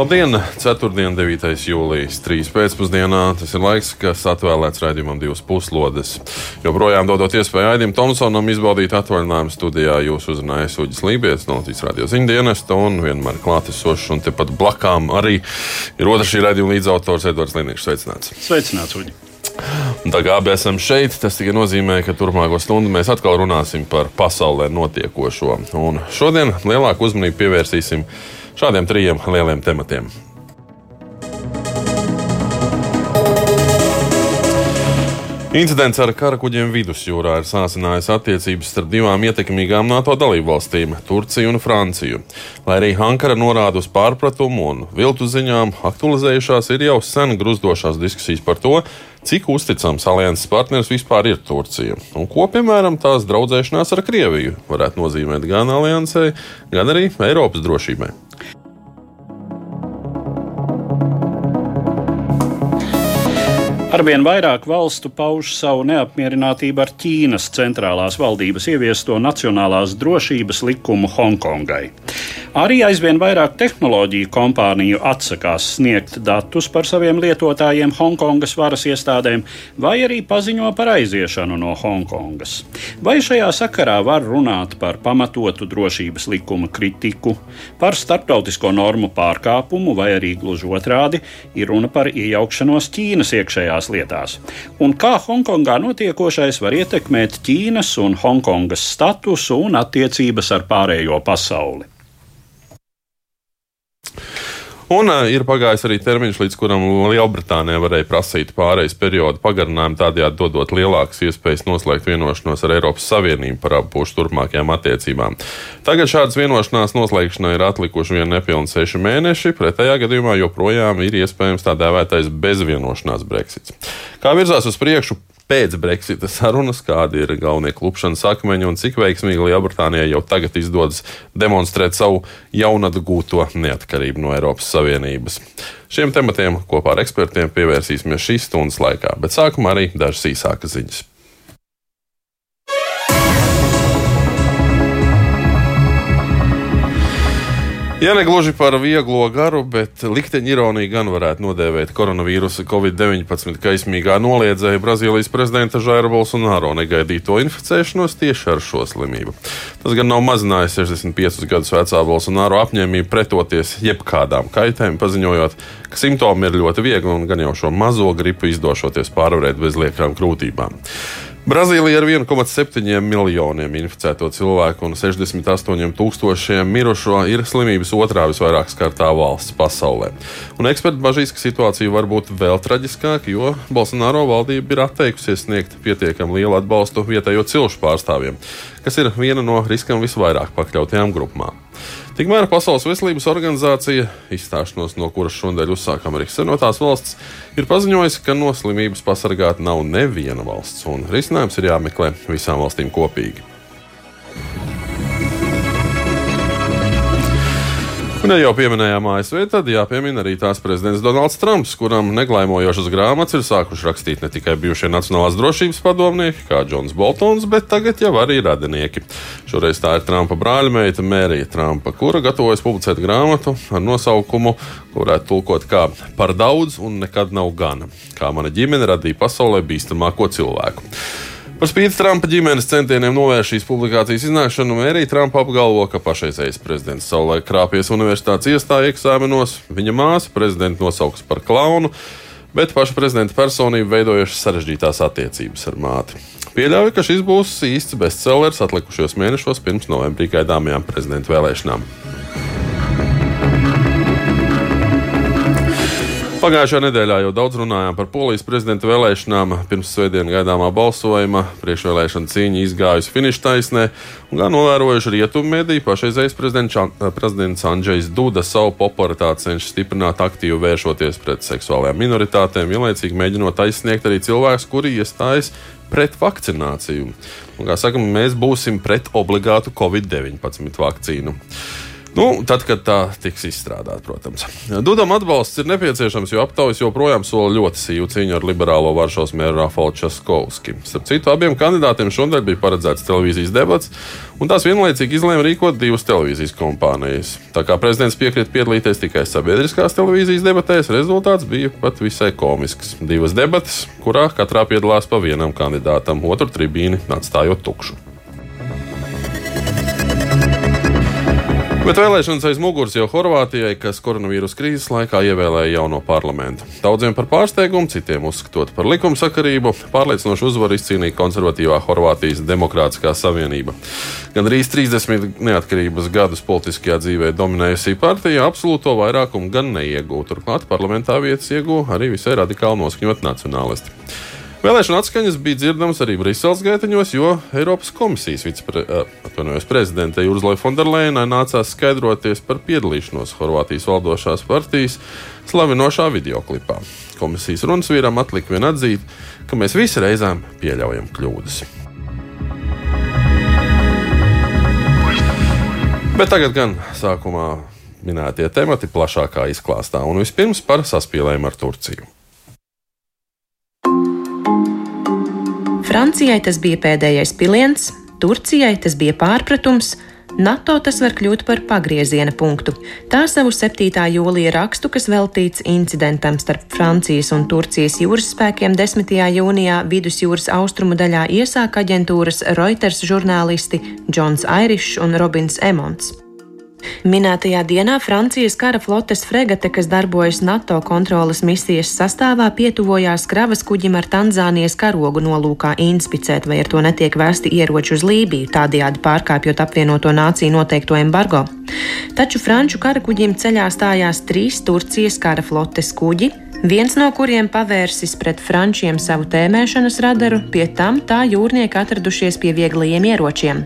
Labdien! 4. 9. jūlijas 3. pēcpusdienā. Tas ir laiks, kas atvēlēts raidījumam divas puslodes. Joprojām dodot iespēju Aidim Tomsonam izbaudīt atvaļinājumu studijā, jūs uzrunājat Uģis Lībijams no Latvijas radio ziņdienesta un vienmēr klātesošs un tepat blakām arī ir otrs šī raidījuma līdzautors Edvards Linieks. Sveicināts! Sveicināts, Uģi! Un Tā kā abi esam šeit, tas tikai nozīmē, ka turpmāko stundu mēs atkal runāsim par pasaulē notiekošo. Un šodien lielāku uzmanību pievērsīsim šādiem trijiem lieliem tematiem. Incidents ar karakuģiem vidusjūrā ir sācinājis attiecības starp divām ietekmīgām NATO dalībvalstīm - Turciju un Franciju. Lai arī Ankara norāda uz pārpratumu un viltu ziņām, aktualizējušās ir jau sen gruzdošās diskusijas par to, cik uzticams alianses partneris vispār ir Turcija. Un ko, piemēram, tās draudzēšanās ar Krieviju varētu nozīmēt gan aliansei, gan arī Eiropas drošībai. Arvien vairāk valstu pauž savu neapmierinātību ar Ķīnas centrālās valdības ieviesto nacionālās drošības likumu Hongkongai. Arī aizvien vairāk tehnoloģiju kompāniju atsakās sniegt datus par saviem lietotājiem Hongkongas varas iestādēm, vai arī paziņo par aiziešanu no Hongkongas. Vai šajā sakarā var runāt par pamatotu drošības likuma kritiku, par starptautisko normu pārkāpumu, vai arī gluži otrādi ir runa par iejaukšanos Ķīnas iekšējās lietās? Un kā Hongkongā notiekošais var ietekmēt Ķīnas un Hongkongas statusu un attiecības ar pārējo pasauli? Un uh, ir pagājis arī termiņš, līdz kuram Lielbritānija varēja prasīt pārejas periodu pagarinājumu, tādējādi dodot lielākas iespējas noslēgt vienošanos ar Eiropas Savienību par abu pušu turpmākajām attiecībām. Tagad šādas vienošanās noslēgšanai ir atlikuši vien nepilni seši mēneši, pretējā gadījumā joprojām ir iespējams tā dēvētais bezvienošanās Brexits. Kā virzās uz priekšu? Pēc Brexita sarunas, kādi ir galvenie klupšanas akmeņi un cik veiksmīgi Lielbritānijai jau tagad izdodas demonstrēt savu jaunatgūto neatkarību no Eiropas Savienības. Šiem tematiem kopā ar ekspertiem pievērsīsimies šīs stundas laikā, bet sākumā arī dažas īsākas ziņas. Ja ne gluži par vieglo garu, bet likteņa ironiju gan varētu nodēvēt koronavīrusa Covid-19 kaismīgā noliedzēja Brazīlijas prezidenta Žaira Bolsonaro negaidīto inficēšanos tieši ar šo slimību. Tas gan nav mazinājis 65 gadus vecā Bolsonaro apņēmību pretoties jebkādām kaitēm, paziņojot, ka simptomi ir ļoti viegli un gan jau šo mazo gripu izdošoties pārvarēt bez liekām krūtībām. Brazīlija ar 1,7 miljoniem inficēto cilvēku un 68 tūkstošiem mirušo ir slimības otrā visvairāk skartā valsts pasaulē. Un eksperti bažīs, ka situācija var būt vēl traģiskāka, jo Bolsonaro valdība ir atteikusies sniegt pietiekami lielu atbalstu vietējo cilšu pārstāvjiem, kas ir viena no riskam visvairāk pakļautajām grupām. Tikmēr Pasaules veselības organizācija, izstāšanos no kuras šodien uzsāk Amerikas Savienotās valsts, ir paziņojusi, ka no slimības pasargāta nav neviena valsts, un risinājums ir jāmeklē visām valstīm kopīgi. Un, ja jau pieminējām ASV, tad jāpiemina arī tās prezidents Donalds Trumps, kuram neglaimojošas grāmatas ir sākuši rakstīt ne tikai bijušie Nacionālās drošības padomnieki, kā Džons Boltons, bet tagad jau arī radinieki. Šoreiz tā ir Trumpa brāļmeita Mērija Trumpa, kura gatavojas publicēt grāmatu ar nosaukumu, ko varētu tulkot kā par daudz un nekad nav gana. Kā mana ģimene radīja pasaulē bīstamāko cilvēku. Par spīti Trumpa ģimenes centieniem novērst šīs publikācijas iznākšanu, arī Trumpa apgalvo, ka pašreizējais prezidents savulaik krāpies universitātes iestāju eksāmenos, viņa māsa prezidentu nosauks par klaunu, bet paša prezidenta personība veidojušas sarežģītās attiecības ar māti. Pieļauju, ka šis būs īsts bestsellers atlikušos mēnešos pirms novembrī gaidāmajām prezidenta vēlēšanām. Pagājušajā nedēļā jau daudz runājām par polijas prezidenta vēlēšanām. Pirms svētdienas gaidāmā balsojuma priekšvēlēšana cīņa izgājusi finiša taisnē, un gan novērojuši rietumu mediju, pašreizējais prezidents Andrzejs Duda savu popularitāti cenšas stiprināt, aktīvi vēršoties pret seksuālajām minoritātēm, vienlaicīgi mēģinot aizsniegt arī cilvēkus, kuri iestājas pret vakcināciju. Un, kā sakam, mēs būsim pret obligātu Covid-19 vakcīnu. Nu, tad, kad tā tiks izstrādāta, protams. Dudam atbalsts ir nepieciešams, jo aptaujas joprojām sola ļoti sīvu cīņu ar liberālo Varšavas mēru Rafaelu Časkovski. Starp citu, abiem kandidātiem šodien bija paredzēts televīzijas debats, un tās vienlaicīgi izlēma rīkot divas televīzijas kompānijas. Tā kā prezidents piekrita piedalīties tikai sabiedriskās televīzijas debatēs, rezultāts bija pat visai komisks. Divas debatas, kurā katrā piedalās pa vienam kandidātam, otru tribīni atstājot tukšu. Bet vēlēšanas aiz muguras jau Horvātijai, kas koronavīrus krīzes laikā ievēlēja jauno parlamentu. Daudziem par pārsteigumu, citiem uzskatot par likumsakarību, pārliecinošu uzvaru izcīnīja konservatīvā Horvātijas Demokrātiskā savienība. Gan arī 30 neatkarības gadus politiskajā dzīvē dominējusī partija absolūto vairākumu gan neiegūta. Turklāt parlamentā vietas iegūta arī visai radikāli noskaņot nacionālisti. Vēlēšana atskaņas bija dzirdamas arī Briseles gaitaņos, jo Eiropas komisijas vicepre, uh, prezidentei Urzlai Fonderleinai nācās skaidroties par piedalīšanos Horvātijas valdošās partijas slavinošā videoklipā. Komisijas runas vīram atlika vien atzīt, ka mēs visi reizēm pieļaujam kļūdas. Bet tagad gan sākumā minētie temati plašākā izklāstā, un vispirms par saspīlējumu ar Turciju. Francijai tas bija pēdējais piliens, Turcijai tas bija pārpratums. NATO tas var kļūt par pagrieziena punktu. Tā savu 7. jūlija rakstu, kas veltīts incidentam starp Francijas un Turcijas jūras spēkiem 10. jūnijā vidusjūras austrumu daļā iesāka aģentūras Reuters žurnālisti Džons Airišs un Robins Emons. Minētajā dienā Francijas kara flotes fregate, kas darbojas NATO kontrolas misijas sastāvā, pietuvojās kravas kuģim ar Tanzānijas karogu nolūkā inspicēt, vai ar to netiek vēsti ieroči uz Lībiju, tādējādi pārkāpjot apvienoto nāciju noteikto embargo. Taču franču kara kuģim ceļā stājās trīs Turcijas kara flotes kuģi, viens no kuriem pavērsis pret frančiem savu tēmēšanas radaru, pie tam tā jūrnieki atradušies pie vieglajiem ieročiem.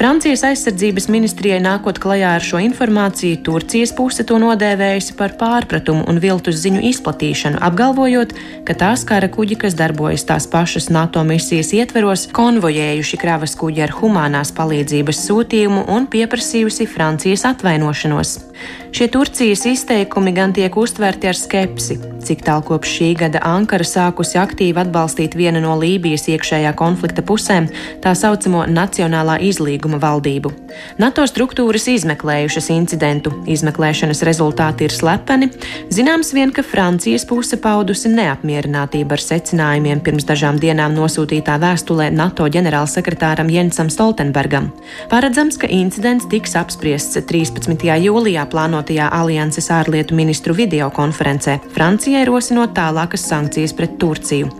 Francijas aizsardzības ministrijai nākot klajā ar šo informāciju, Turcijas puse to nodēvējusi par pārpratumu un viltus ziņu izplatīšanu, apgalvojot, ka tās kara kuģi, kas darbojas tās pašas NATO misijas ietveros, konvojējuši kravas kuģi ar humanās palīdzības sūtījumu un pieprasījusi Francijas atvainošanos. Šie Turcijas izteikumi gan tiek uztverti ar skepsi, cik tālu kopš šī gada Ankara sākusi aktīvi atbalstīt vienu no Lībijas iekšējā konflikta pusēm, tā saucamo Nacionālā izlīguma valdību. NATO struktūras izmeklējušas incidentu, izmeklēšanas rezultāti ir slepeni. Zināms vien, ka Francijas puse paudusi neapmierinātību ar secinājumiem pirms dažām dienām nosūtītā vēstulē NATO ģenerālsekretāram Jensam Stoltenbergam. Paredzams, ka incidents tiks apspriests 13. jūlijā plānotajā alianses ārlietu ministru videokonferencē, Francijai rosinot tālākas sankcijas pret Turciju.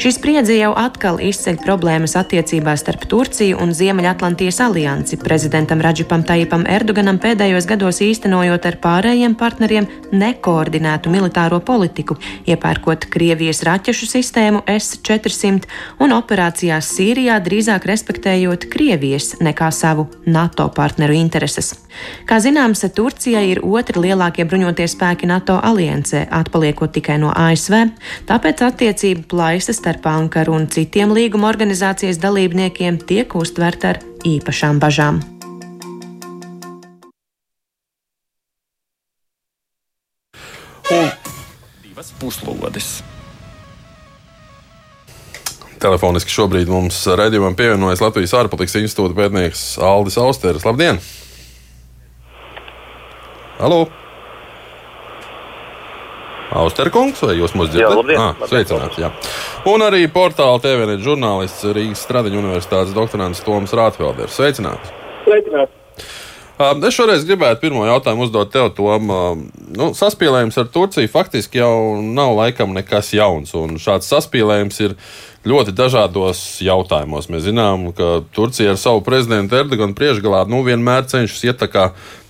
Šī spriedze jau atkal izceļ problēmas attiecībās starp Turciju un Ziemeļatlantijas aliansi, prezidentam Radžipam Tajipam Erdoganam pēdējos gados īstenojot ar pārējiem partneriem nekoordinētu militāro politiku, iepērkot Krievijas raķešu sistēmu S-400 un operācijās Sīrijā drīzāk respektējot Krievijas nekā savu NATO partneru intereses. Kā zināms, Turcijai ir otri lielākie bruņotie spēki NATO aliansē, atpaliekot tikai no ASV, tāpēc attiecību plaisa starp Ankaru un citiem līguma organizācijas dalībniekiem tiek uztverta ar īpašām bažām. Un divas puslodes. Telefoniski šobrīd mums redzējumam pievienojas Latvijas ārpolitikas institūta pētnieks Aldis Austeris. Labdien! Halo! Austerkungs, vai jūs mūs dzirdat? Jā, ah, labdien, sveicināti, jā. Un arī portāla TVN žurnālists Rīgas Stradiņa universitātes doktorants Toms Rātvelders. Sveicināts! Sveicināti! Es šoreiz gribētu pirmo jautājumu uzdot tev, Tom. Nu, saspīlējums ar Turciju faktiski jau nav laikam nekas jauns, un šāds saspīlējums ir ļoti dažādos jautājumos. Mēs zinām, ka Turcija ar savu prezidentu Erdoganu priekšgalā nu, vienmēr cenšas iet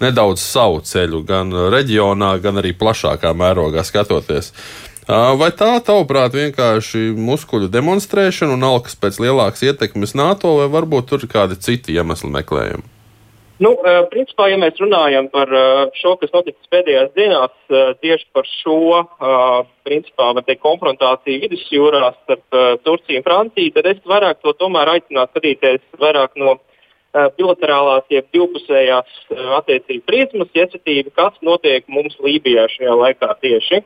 nedaudz savu ceļu, gan reģionā, gan arī plašākā mērogā skatoties. Vai tā, tavuprāt, vienkārši muskuļu demonstrēšana un alkas pēc lielākas ietekmes NATO, vai varbūt tur ir kādi citi iemesli meklējumi? Nu, principā, ja mēs runājam par šo, kas noticis pēdējās dienās, tieši par šo principā, teikt, konfrontāciju vidusjūrā starp Turciju un Franciju, tad es vairāk to tomēr aicinātu skatīties vairāk no bilaterālās, jeb divpusējās attiecību prizmas, iesaistība, kas notiek mums Lībijā šajā laikā tieši.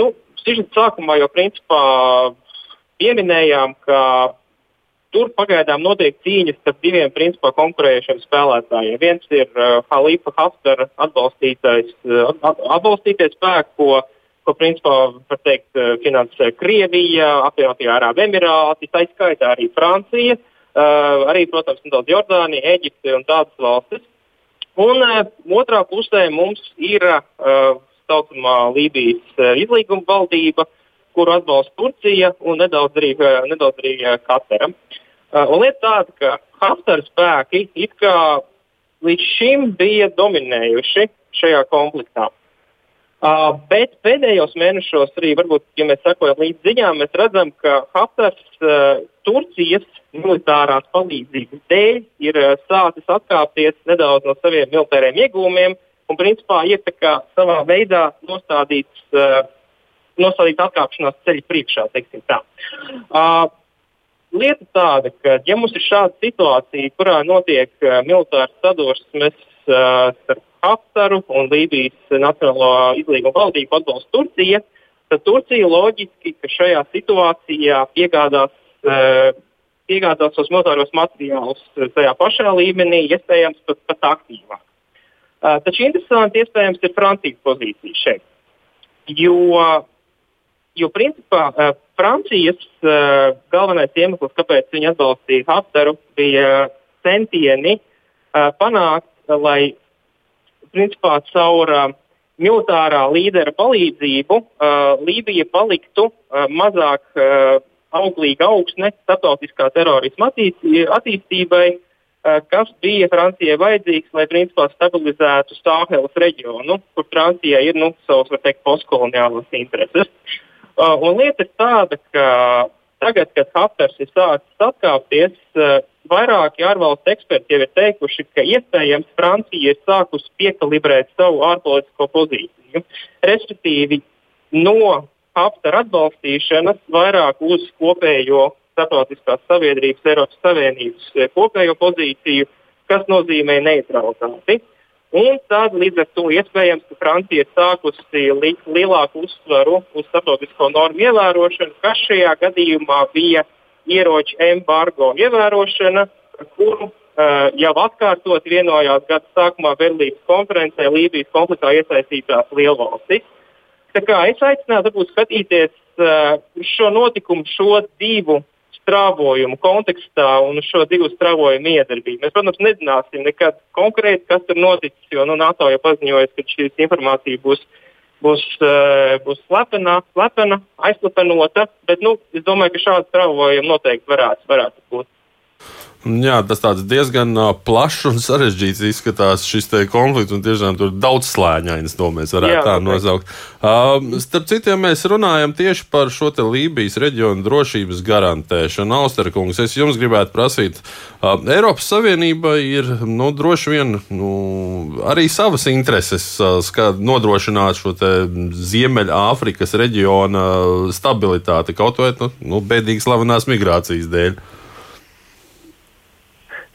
Nu, Sižeta sākumā jau principā pieminējām, ka Tur pagaidām notiek cīņas starp diviem principā konkurējušiem spēlētājiem. Viens ir uh, Halifa Haftara atbalstītais, uh, atbalstītais spēks, ko, ko principā teikt, uh, finansē Krievija, apvienotie Arābu Emirāti, tā izskaitā arī Francija, uh, arī, protams, nedaudz Jordānija, Eģipte un tādas valstis. Un uh, otrā pusē mums ir uh, saucamā Lībijas uh, izlīguma valdība, kuru atbalsta Turcija un nedaudz arī, nedaudz arī Katara. Uh, Uh, un lieta tāda, ka Haftara spēki it kā līdz šim bija dominējuši šajā konfliktā. Uh, bet pēdējos mēnešos, arī varbūt, ja mēs sekojam līdz ziņām, mēs redzam, ka Haftars uh, Turcijas militārās palīdzības dēļ ir uh, sācis atkāpties nedaudz no saviem militāriem iegūmiem un, principā, ir savā veidā nostādīts, uh, nostādīts atkāpšanās ceļa priekšā. Uh, lieta tāda, ka, ja mums ir šāda situācija, kurā notiek uh, militārs sadursmes uh, starp Haftaru un Lībijas Nacionālo izlīgumu valdību atbalsta Turcija, tad Turcija loģiski, ka šajā situācijā piegādās, uh, piegādās tos militāros materiālus tajā pašā līmenī, iespējams pat, pat aktīvāk. Uh, taču interesanti iespējams ir Francijas pozīcija šeit. Jo Jo, principā, Francijas galvenais iemesls, kāpēc viņi atbalstīja Haftaru, bija centieni panākt, lai principā, caur militārā līdera palīdzību Lībija paliktu mazāk auglīga augsne starptautiskā terorisma attīstībai, kas bija Francijai vajadzīgs, lai principā stabilizētu Sāhelas reģionu, kur Francijai ir nu, savas, var teikt, postkoloniālas intereses. Uh, un lieta ir tāda, ka tagad, kad Haftars ir sācis atkāpties, uh, vairāki ārvalstu eksperti jau ir teikuši, ka iespējams Francija ir sākusi piekalibrēt savu ārpolitisko pozīciju. Respektīvi, no Haftara atbalstīšanas vairāk uz kopējo starptautiskās sabiedrības, Eiropas Savienības uh, kopējo pozīciju, kas nozīmē neutralitāti. Un tad līdz ar to iespējams, ka Francija ir sākusi likt lielāku uzsvaru uz starptautisko normu ievērošanu, kas šajā gadījumā bija ieroču embargo ievērošana, par kuru uh, jau atkārtot vienojās gada sākumā Berlīnas konferencē Lībijas konfliktā iesaistītās lielvalstis. Tā kā es aicinātu skatīties uh, šo notikumu, šo divu strāvojumu kontekstā un šo divu strāvojumu iedarbību. Mēs, protams, nezināsim nekad konkrēti, kas tur noticis, jo nu, NATO jau paziņoja, ka šī informācija būs, būs, uh, būs slepena, slepena, aizslepenota, bet nu, es domāju, ka šādu strāvojumu noteikti varētu, varētu būt. Jā, tas diezgan plašs un sarežģīts izskatās šis konflikts. Tiešām tur daudz slāņains, to mēs varētu Jā, tā okay. nosaukt. Uh, starp citu, ja mēs runājam tieši par šo Lībijas reģionu drošības garantēšanu, Austerkungs, es jums gribētu prasīt, uh, Eiropas Savienība ir nu, droši vien nu, arī savas intereses uh, nodrošināt šo Ziemeļāfrikas reģiona stabilitāti, kaut vai nu, nu, bēdīgi slavenās migrācijas dēļ.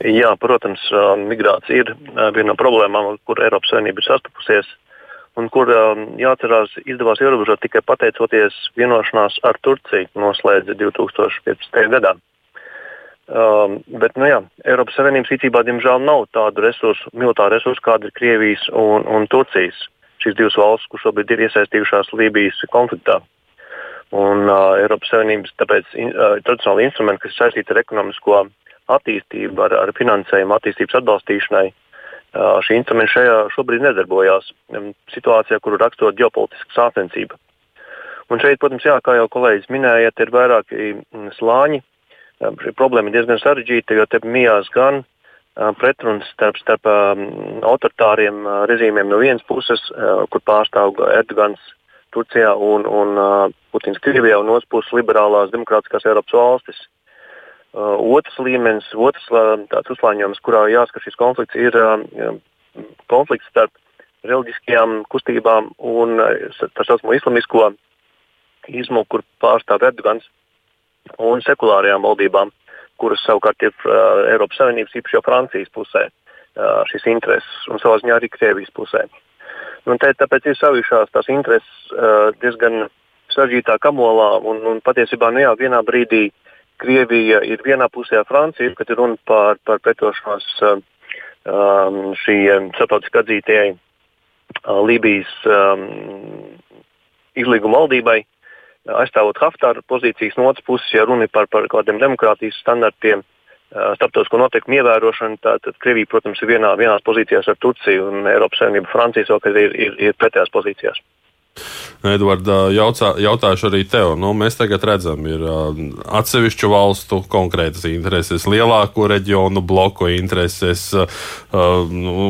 Jā, protams, migrācija ir viena no problēmām, ar kur Eiropas Savienība ir sastapusies, un kur jāatcerās izdevās ierobežot tikai pateicoties vienošanās ar Turciju noslēdza 2015. gadā. Um, bet, nu jā, Eiropas Savienības rīcībā, diemžēl, nav tādu resursu, militāru resursu, kāda ir Krievijas un, un Turcijas. Šīs divas valstis, kuras šobrīd ir iesaistījušās Lībijas konfliktā. Un uh, Eiropas Savienības tāpēc in, uh, tradicionāli instrumenti, kas saistīti ar ekonomisko uh, attīstību, ar, ar finansējumu attīstības atbalstīšanai. Šī instrumenta šajā šobrīd nedarbojās situācijā, kuru raksturo ģeopolitiska sāpensība. Un šeit, protams, jā, kā jau kolēģis minēja, ir vairāki slāņi. Šī problēma ir diezgan sarežģīta, jo te mijās gan pretrunas starp, starp autoritāriem režīmiem no vienas puses, kur pārstāv Erdogans Turcijā un, un Putins Krievijā, un otras puses liberālās demokrātiskās Eiropas valstis. Uh, otrs līmenis, otrs uh, tāds uzslāņojums, kurā jāsaka, šis konflikts ir uh, konflikts starp reliģiskajām kustībām un uh, tā saucamo islamisko izmu, kur pārstāv Erdogans, un sekulārajām valdībām, kuras savukārt ir uh, Eiropas Savienības, īpaši jau Francijas pusē, uh, šīs intereses un savā ziņā arī Krievijas pusē. Un te, tāpēc ir savijušās tās intereses uh, diezgan sarežģītā kamolā, un, un patiesībā nu jā, vienā brīdī Krievija ir vienā pusē, Francija, kad ir runa par, par pretošanos uh, um, šī starptautiski atzītajai uh, Lībijas um, izlīguma valdībai, aizstāvot Haftāra pozīcijas, no otras puses, ja runa ir par, par kādiem demokrātijas standartiem, starptautisko noteikumu ievērošanu, tad, tad Krievija, protams, ir vienā, vienās pozīcijās ar Turciju un Eiropas Savienību, Francijas vēl, ir, ir, ir pretējās pozīcijās. Edvards, jautā, jautāšu arī tev. Nu, mēs tagad redzam, ir atsevišķu valstu konkrētas intereses, lielāko reģionu bloku intereses. Nu,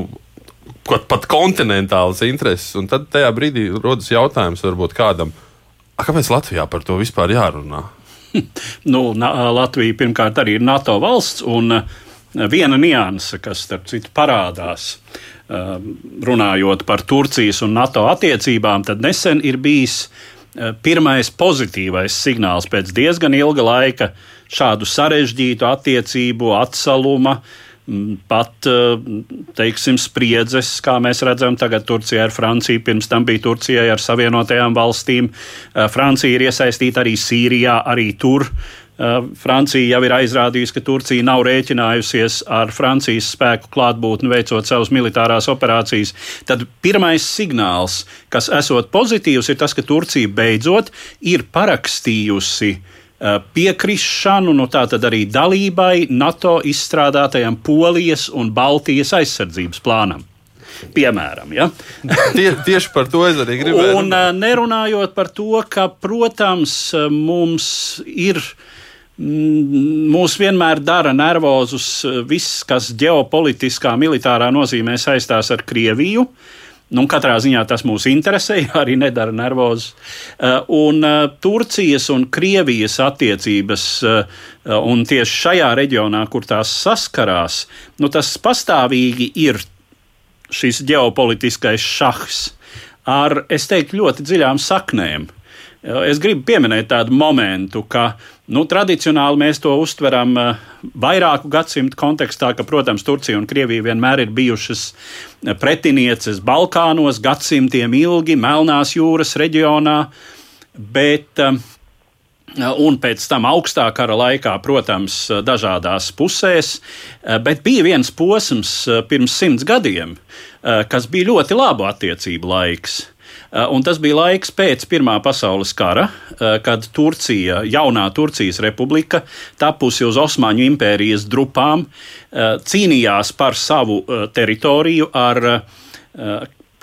pat, pat kontinentālas intereses. Un tad tajā brīdī rodas jautājums, varbūt kādam, kāpēc Latvijā par to vispār jārunā? nu, Latvija pirmkārt arī ir NATO valsts, un viena nianse, kas starp citu parādās runājot par Turcijas un NATO attiecībām, tad nesen ir bijis uh, pirmais pozitīvais signāls pēc diezgan ilga laika šādu sarežģītu attiecību atsaluma. Pat uh, teiksim, spriedzes, kā mēs redzam, tagad Turcijā ar Franciju, pirms tam bija Turcijai ar Savienotajām valstīm. Uh, Francija ir iesaistīta arī Sīrijā, arī tur Eh, Francija jau ir aizrādījusi, ka Turcija nav rēķinājusies ar Francijas spēku klātbūtni veicot savas militārās operācijas. Tad pirmais signāls, kas esot pozitīvs, ir tas, ka Turcija beidzot ir parakstījusi eh, piekrišanu, nu tā tad arī dalībai NATO izstrādātajam Polijas un Baltijas aizsardzības plānam piemēram. Ja? Tie, tieši par to es arī gribēju. Un. Eh, nerunājot par to, ka, protams, mums ir Mm, mūs vienmēr dara nervozus eh, viss, kas ģeopolitiskā, militārā nozīmē saistās ar Krieviju. Nu, katrā ziņā tas mūs interesē, arī nedara nervozus. Eh, un eh, Turcijas un Krievijas attiecības, un tieši šajā reģionā, kur tās saskarās, nu, tas pastāvīgi ir šis ģeopolitiskais šahs ar, es teiktu, ļoti dziļām saknēm. Es gribu pieminēt tādu momentu, ka nu, tradicionāli mēs to uztveram eh, vairāku gadsimtu kontekstā, ka, protams, Turcija un Krievija vienmēr ir bijušas eh, pretinieces Balkānos gadsimtiem ilgi, Melnās jūras reģionā, bet eh, Un pēc tam augstā kara laikā, protams, dažādās pusēs, bet bija viens posms pirms simts gadiem, kas bija ļoti labu attiecību laiks. Eh, un tas bija laiks pēc Pirmā pasaules kara, eh, kad Turcija, jaunā Turcijas republika, tapusi uz Osmaņu impērijas drupām, eh, cīnījās par savu teritoriju ar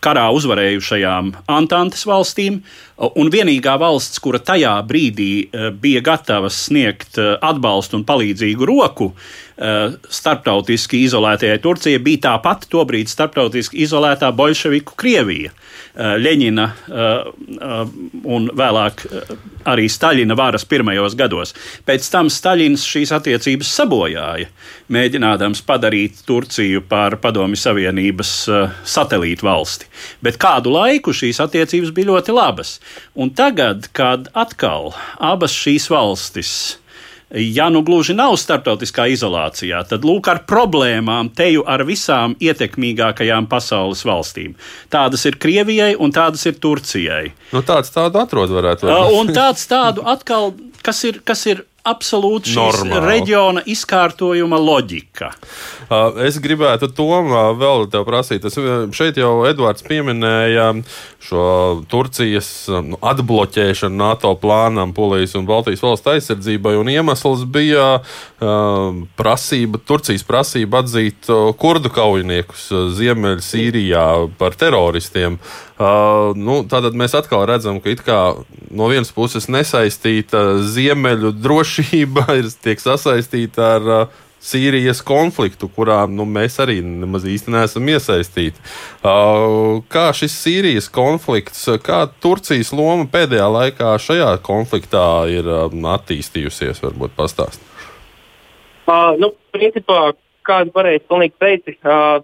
karā uzvarējušajām Antantes valstīm, un vienīgā valsts, kura tajā brīdī bija gatava sniegt atbalstu un palīdzīgu roku starptautiski izolētajai Turcijai, bija tāpat tobrīd starptautiski izolētā Bolševiku Krievija. Eh, Leņina eh, eh, un vēlāk arī Staļina varas pirmajos gados. Pēc tam Staļins šīs attiecības sabojāja, mēģinādams padarīt Turciju par Padomju Savienības satelītu valsti. Bet kādu laiku šīs attiecības bija ļoti labas. Un tagad, kad atkal abas šīs valstis ja nu gluži nav starptautiskā izolācijā, tad lūk ar problēmām teju ar visām ietekmīgākajām pasaules valstīm. Tādas ir Krievijai un tādas ir Turcijai. Nu, tāds tādu atrod varētu būt. Uh, un tāds tādu atkal, kas ir, kas ir absolūti šīs Normāli. reģiona izkārtojuma loģika. Uh, es gribētu to vēl te prasīt. Es, šeit jau Edvards pieminēja šo Turcijas nu, atbloķēšanu NATO plānam, Polijas un Baltijas valsts aizsardzībai. Iemesls bija uh, prasība, Turcijas prasība atzīt kurdu kaujiniekus Ziemeļsīrijā par teroristiem. Uh, nu, tātad mēs atkal redzam, ka no vienas puses nesaistīta ziemeļu drošība ir tiek sasaistīta ar uh, Sīrijas konfliktu, kurā nu, mēs arī nemaz īsti neesam iesaistīti. Uh, kā šis Sīrijas konflikts, kā Turcijas loma pēdējā laikā šajā konfliktā ir um, attīstījusies, varbūt pastāstīt? Uh, nu, principā, kādu pareizi pilnīgi teici, uh,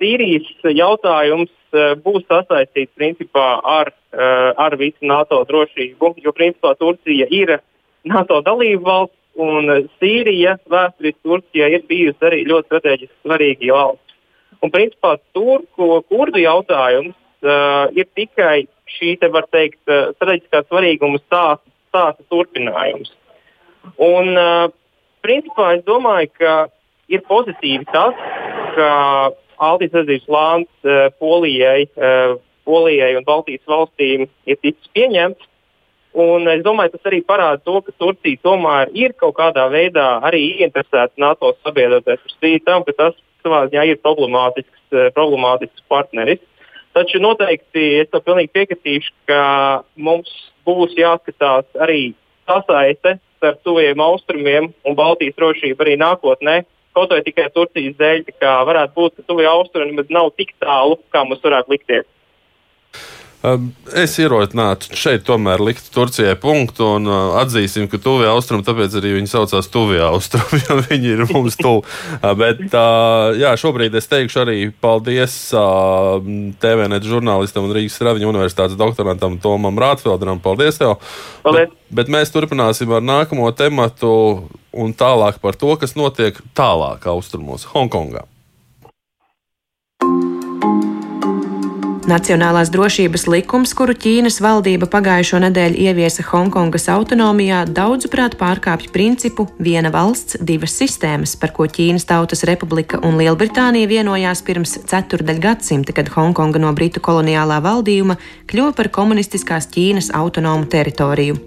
Sīrijas jautājums uh, būs sasaistīts principā ar, uh, ar visu NATO drošību, jo principā Turcija ir NATO dalība valsts un Sīrija vēsturiski Turcijai ir bijusi arī ļoti strateģiski svarīga valsts. Un principā turku kurdu jautājums uh, ir tikai šī, te var teikt, strateģiskā svarīguma stāsta, stāsta turpinājums. Un, uh, principā es domāju, ka ir pozitīvi tas, ka Altijas atzības plāns uh, Polijai, uh, Polijai un Baltijas valstīm ir ticis pieņemts. Un es domāju, tas arī parāda to, ka Turcija tomēr ir kaut kādā veidā arī ieinteresēta NATO sabiedroties par spīti tam, ka tas savā ziņā ir problemātisks, uh, problemātisks partneris. Taču noteikti es to pilnīgi piekritīšu, ka mums būs jāskatās arī sasaiste starp tuviem austrumiem un Baltijas drošību arī nākotnē. Kaut vai tikai Turcijas dēļ, ka varētu būt, ka tuvie austrumi nav tik tālu, kā mums varētu likties. Es ierosinātu šeit tomēr likt Turcijai punktu un atzīsim, ka tuvie austrumi, tāpēc arī viņi saucās tuvie austrumi, jo viņi ir mums tuvu. Bet jā, šobrīd es teikšu arī paldies TVNet žurnālistam un Rīgas Stradiņa universitātes doktorantam Tomam Rātfelderam. Paldies tev! Paldies. Bet, bet mēs turpināsim ar nākamo tematu un tālāk par to, kas notiek tālāk austrumos, Hongkongā. Nacionālās drošības likums, kuru Ķīnas valdība pagājušo nedēļu ieviesa Hongkongas autonomijā, daudzuprāt pārkāpj principu viena valsts, divas sistēmas, par ko Ķīnas Tautas Republika un Lielbritānija vienojās pirms ceturdaļ gadsimta, kad Hongkonga no Britu koloniālā valdījuma kļuva par komunistiskās Ķīnas autonomu teritoriju.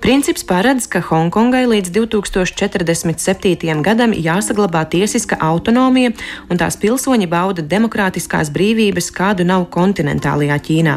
Princips paredz, ka Hongkongai līdz 2047. gadam jāsaglabā tiesiska autonomija, un tās pilsoņi bauda demokrātiskās brīvības, kādu nav kontinentālajā Ķīnā.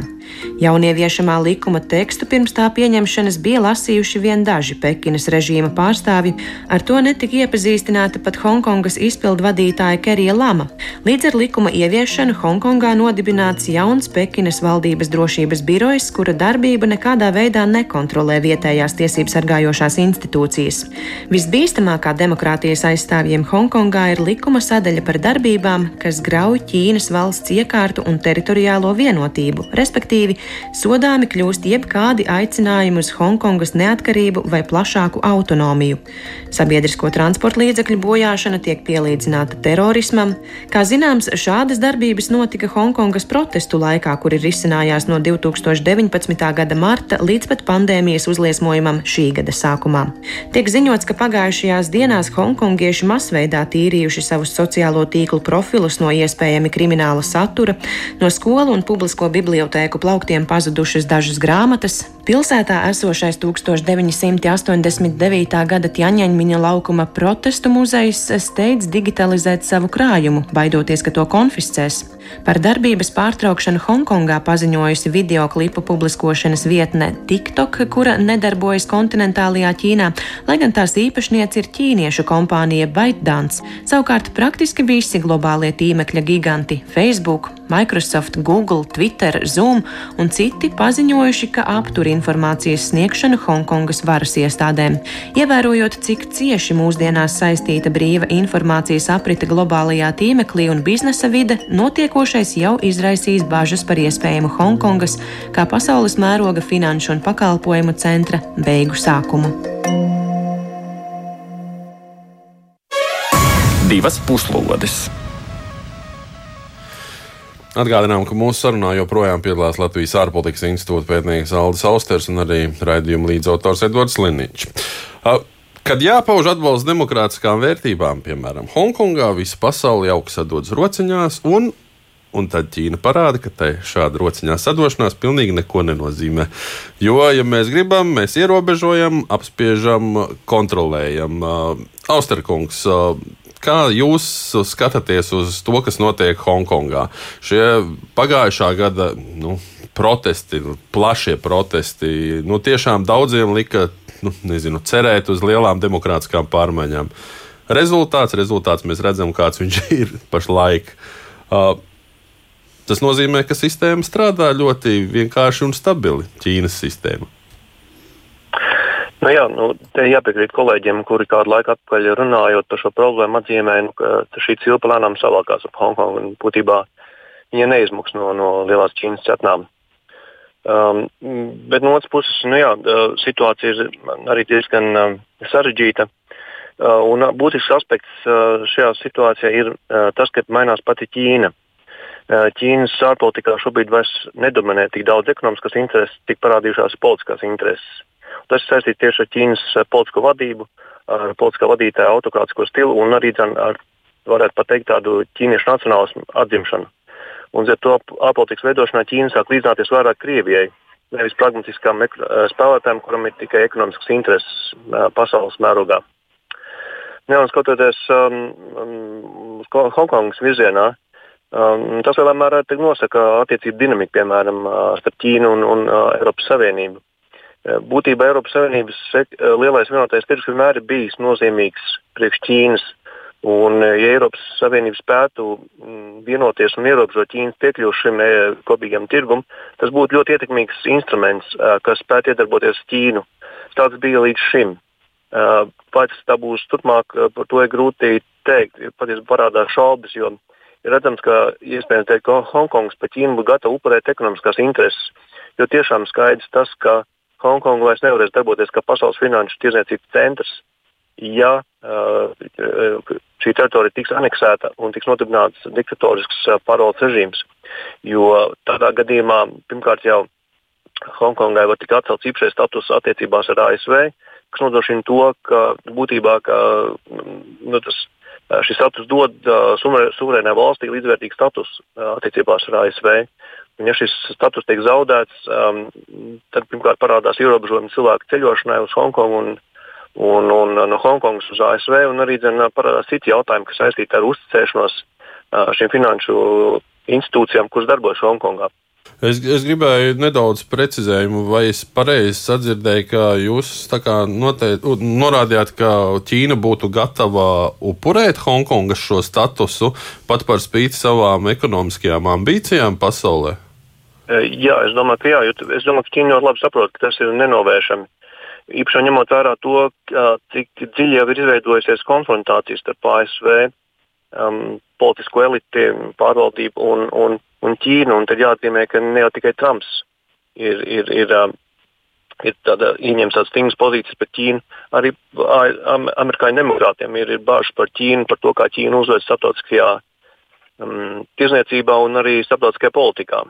Jaunieviešamā likuma tekstu pirms tā pieņemšanas bija lasījuši vien daži Pekinas režīma pārstāvji, ar to netika iepazīstināta pat Hongkongas izpildu vadītāja Kerija Lama. Līdz ar likuma ieviešanu Hongkongā nodibināts jauns Pekinas valdības drošības birojs, kura darbība nekādā veidā nekontrolē vietējās tiesības sargājošās institūcijas. Visbīstamākā demokrātijas aizstāvjiem Hongkongā ir likuma sadaļa par darbībām, kas grauj Ķīnas valsts iekārtu un teritoriālo vienotību, respektīvi sodāmi kļūst jebkādi aicinājumi uz Hongkongas neatkarību vai plašāku autonomiju. Sabiedrisko transporta līdzekļu bojāšana tiek pielīdzināta terorismam. Kā zināms, šādas darbības notika Hongkongas protestu laikā, kuri risinājās no 2019. gada marta līdz pat pandēmijas uzliesmojumam šī gada sākumā. Tiek ziņots, ka pagājušajās dienās hongkongieši masveidā tīrījuši savus sociālo tīklu profilus no iespējami krimināla satura, no skolu un publisko bibliotēku plauktiem pazudušas dažas grāmatas. Pilsētā esošais 1989. gada Tjaņaņmiņa laukuma protestu muzejs steidz digitalizēt savu krājumu, baidoties, ka to konfiscēs. Par darbības pārtraukšanu Hongkongā paziņojusi video klipu publiskošanas vietne TikTok, kura nedarbojas kontinentālajā Ķīnā, lai gan tās īpašniece ir ķīniešu kompānija ByteDance. Savukārt praktiski visi globālie tīmekļa giganti - Facebook, Microsoft, Google, Twitter, Zoom un citi paziņojuši, ka aptur informācijas sniegšanu Hongkongas varas iestādēm. Ievērojot, cik cieši mūsdienās saistīta brīva informācijas aprite globālajā tīmeklī un biznesa vide, notiekošais jau izraisīs bažas par iespējamu Hongkongas kā pasaules mēroga finanšu un pakalpojumu centra beigu sākumu. Divas puslodes! Atgādinām, ka mūsu sarunā joprojām piedalās Latvijas ārpolitikas institūta pētnieks Aldis Austers un arī raidījuma līdzautors Edvards Liniņš. Kad jāpauž atbalsts demokrātiskām vērtībām, piemēram, Hongkongā, visa pasaule jauki sadodas rociņās, un, un tad Ķīna parāda, ka tai šāda rociņā sadošanās pilnīgi neko nenozīmē. Jo, ja mēs gribam, mēs ierobežojam, apspiežam, kontrolējam. Austerkungs, Kā jūs skatāties uz to, kas notiek Hongkongā? Šie pagājušā gada nu, protesti, nu, plašie protesti, nu, tiešām daudziem lika nu, nezinu, cerēt uz lielām demokrātiskām pārmaiņām. Rezultāts, rezultāts mēs redzam, kāds viņš ir pašlaik. Uh, tas nozīmē, ka sistēma strādā ļoti vienkārši un stabili. Ķīnas sistēma. Nu jā, nu, te jāpiekrīt kolēģiem, kuri kādu laiku atpakaļ runājot par šo problēmu, atzīmēja, nu, ka šī cilpa lēnām savākās ap Hongkongu un būtībā viņa neizmuks no, no lielās Ķīnas cetnām. Um, bet no otras puses, nu jā, situācija ir arī diezgan uh, sarežģīta. Uh, un būtisks aspekts uh, šajā situācijā ir uh, tas, ka mainās pati Ķīna. Ķīnas ārpolitikā šobrīd vairs nedominē tik daudz ekonomiskas intereses, tik parādījušās politiskās intereses. Tas saistīts tieši ar Ķīnas politisko vadību, ar politiskā vadītāja autokrātisko stilu un arī ar, varētu pat teikt, tādu ķīniešu nacionālismu atzimšanu. Un ar to ārpolitikas veidošanā Ķīna sāk līdzināties vairāk Krievijai, nevis pragmatiskām eh, spēlētājiem, kuram ir tikai ekonomiskas intereses eh, pasaules mērogā. Jā, skatoties um, um, Hongkongas virzienā, um, tas lielā mērā nosaka attiecību dinamiku, piemēram, starp Ķīnu un, un uh, Eiropas Savienību. Eh, būtībā Eiropas Savienības eh, lielais vienotais tirgus vienmēr ir bijis nozīmīgs priekš Ķīnas. Un, eh, ja Eiropas Savienība spētu mm, vienoties un ierobežot Ķīnas piekļuvi šim kopīgam tirgum, tas būtu ļoti ietekmīgs instruments, kas spētu iedarboties Ķīnu. Tāds bija līdz šim. Vai tas tā būs turpmāk, par to ir grūti teikt. Patiesībā parādās šaubas, jo ir redzams, ka iespējams teikt, ka Hongkongas pa Ķīnu būtu gatava upurēt ekonomiskās intereses. Jo tiešām skaidrs tas, ka Hongkonga vairs nevarēs darboties kā pasaules finanšu tirdzniecības centrs, ja uh, šī teritorija tiks aneksēta un tiks nodibināts diktatorisks uh, paroles režīms. Jo tādā gadījumā pirmkārt jau Hongkongai var tikt atcelts īpašais status attiecībās ar ASV, kas nodrošina to, ka būtībā ka, nu, tas, uh, šis status dod uh, suverēnai valstī līdzvērtīgu status uh, attiecībās ar ASV. Un, ja šis status tiek zaudēts, um, tad pirmkārt parādās ierobežojumi cilvēku ceļošanai uz Hongkongu un, un, un no Hongkongas uz ASV, un arī dzen, parādās citi jautājumi, kas saistīti ar uzticēšanos uh, šīm finanšu institūcijām, kuras darbojas Hongkongā. Es, es gribēju nedaudz precizējumu, vai es pareizi sadzirdēju, ka jūs noteikti, norādījāt, ka Ķīna būtu gatava upurēt Hongkongas šo statusu pat par spīti savām ekonomiskajām ambīcijām pasaulē. Jā, es domāju, ka, jā, es domāju, ka Ķīna ļoti labi saprot, ka tas ir nenovēršami. Īpaši ņemot vērā to, cik dziļi jau ir izveidojusies konfrontācijas starp ASV, um, politisko eliti, pārvaldību un, un, un Ķīnu. Un tad jāatzīmē, ka ne jau tikai Trumps ir, ir, ir, um, ir tāda, ieņems tādas stingras pozīcijas pret Ķīnu. Arī amerikāņu demokrātiem ir, ir bažas par Ķīnu, par to, kā Ķīna uzvedas starptautiskajā um, tirzniecībā un arī starptautiskajā politikā.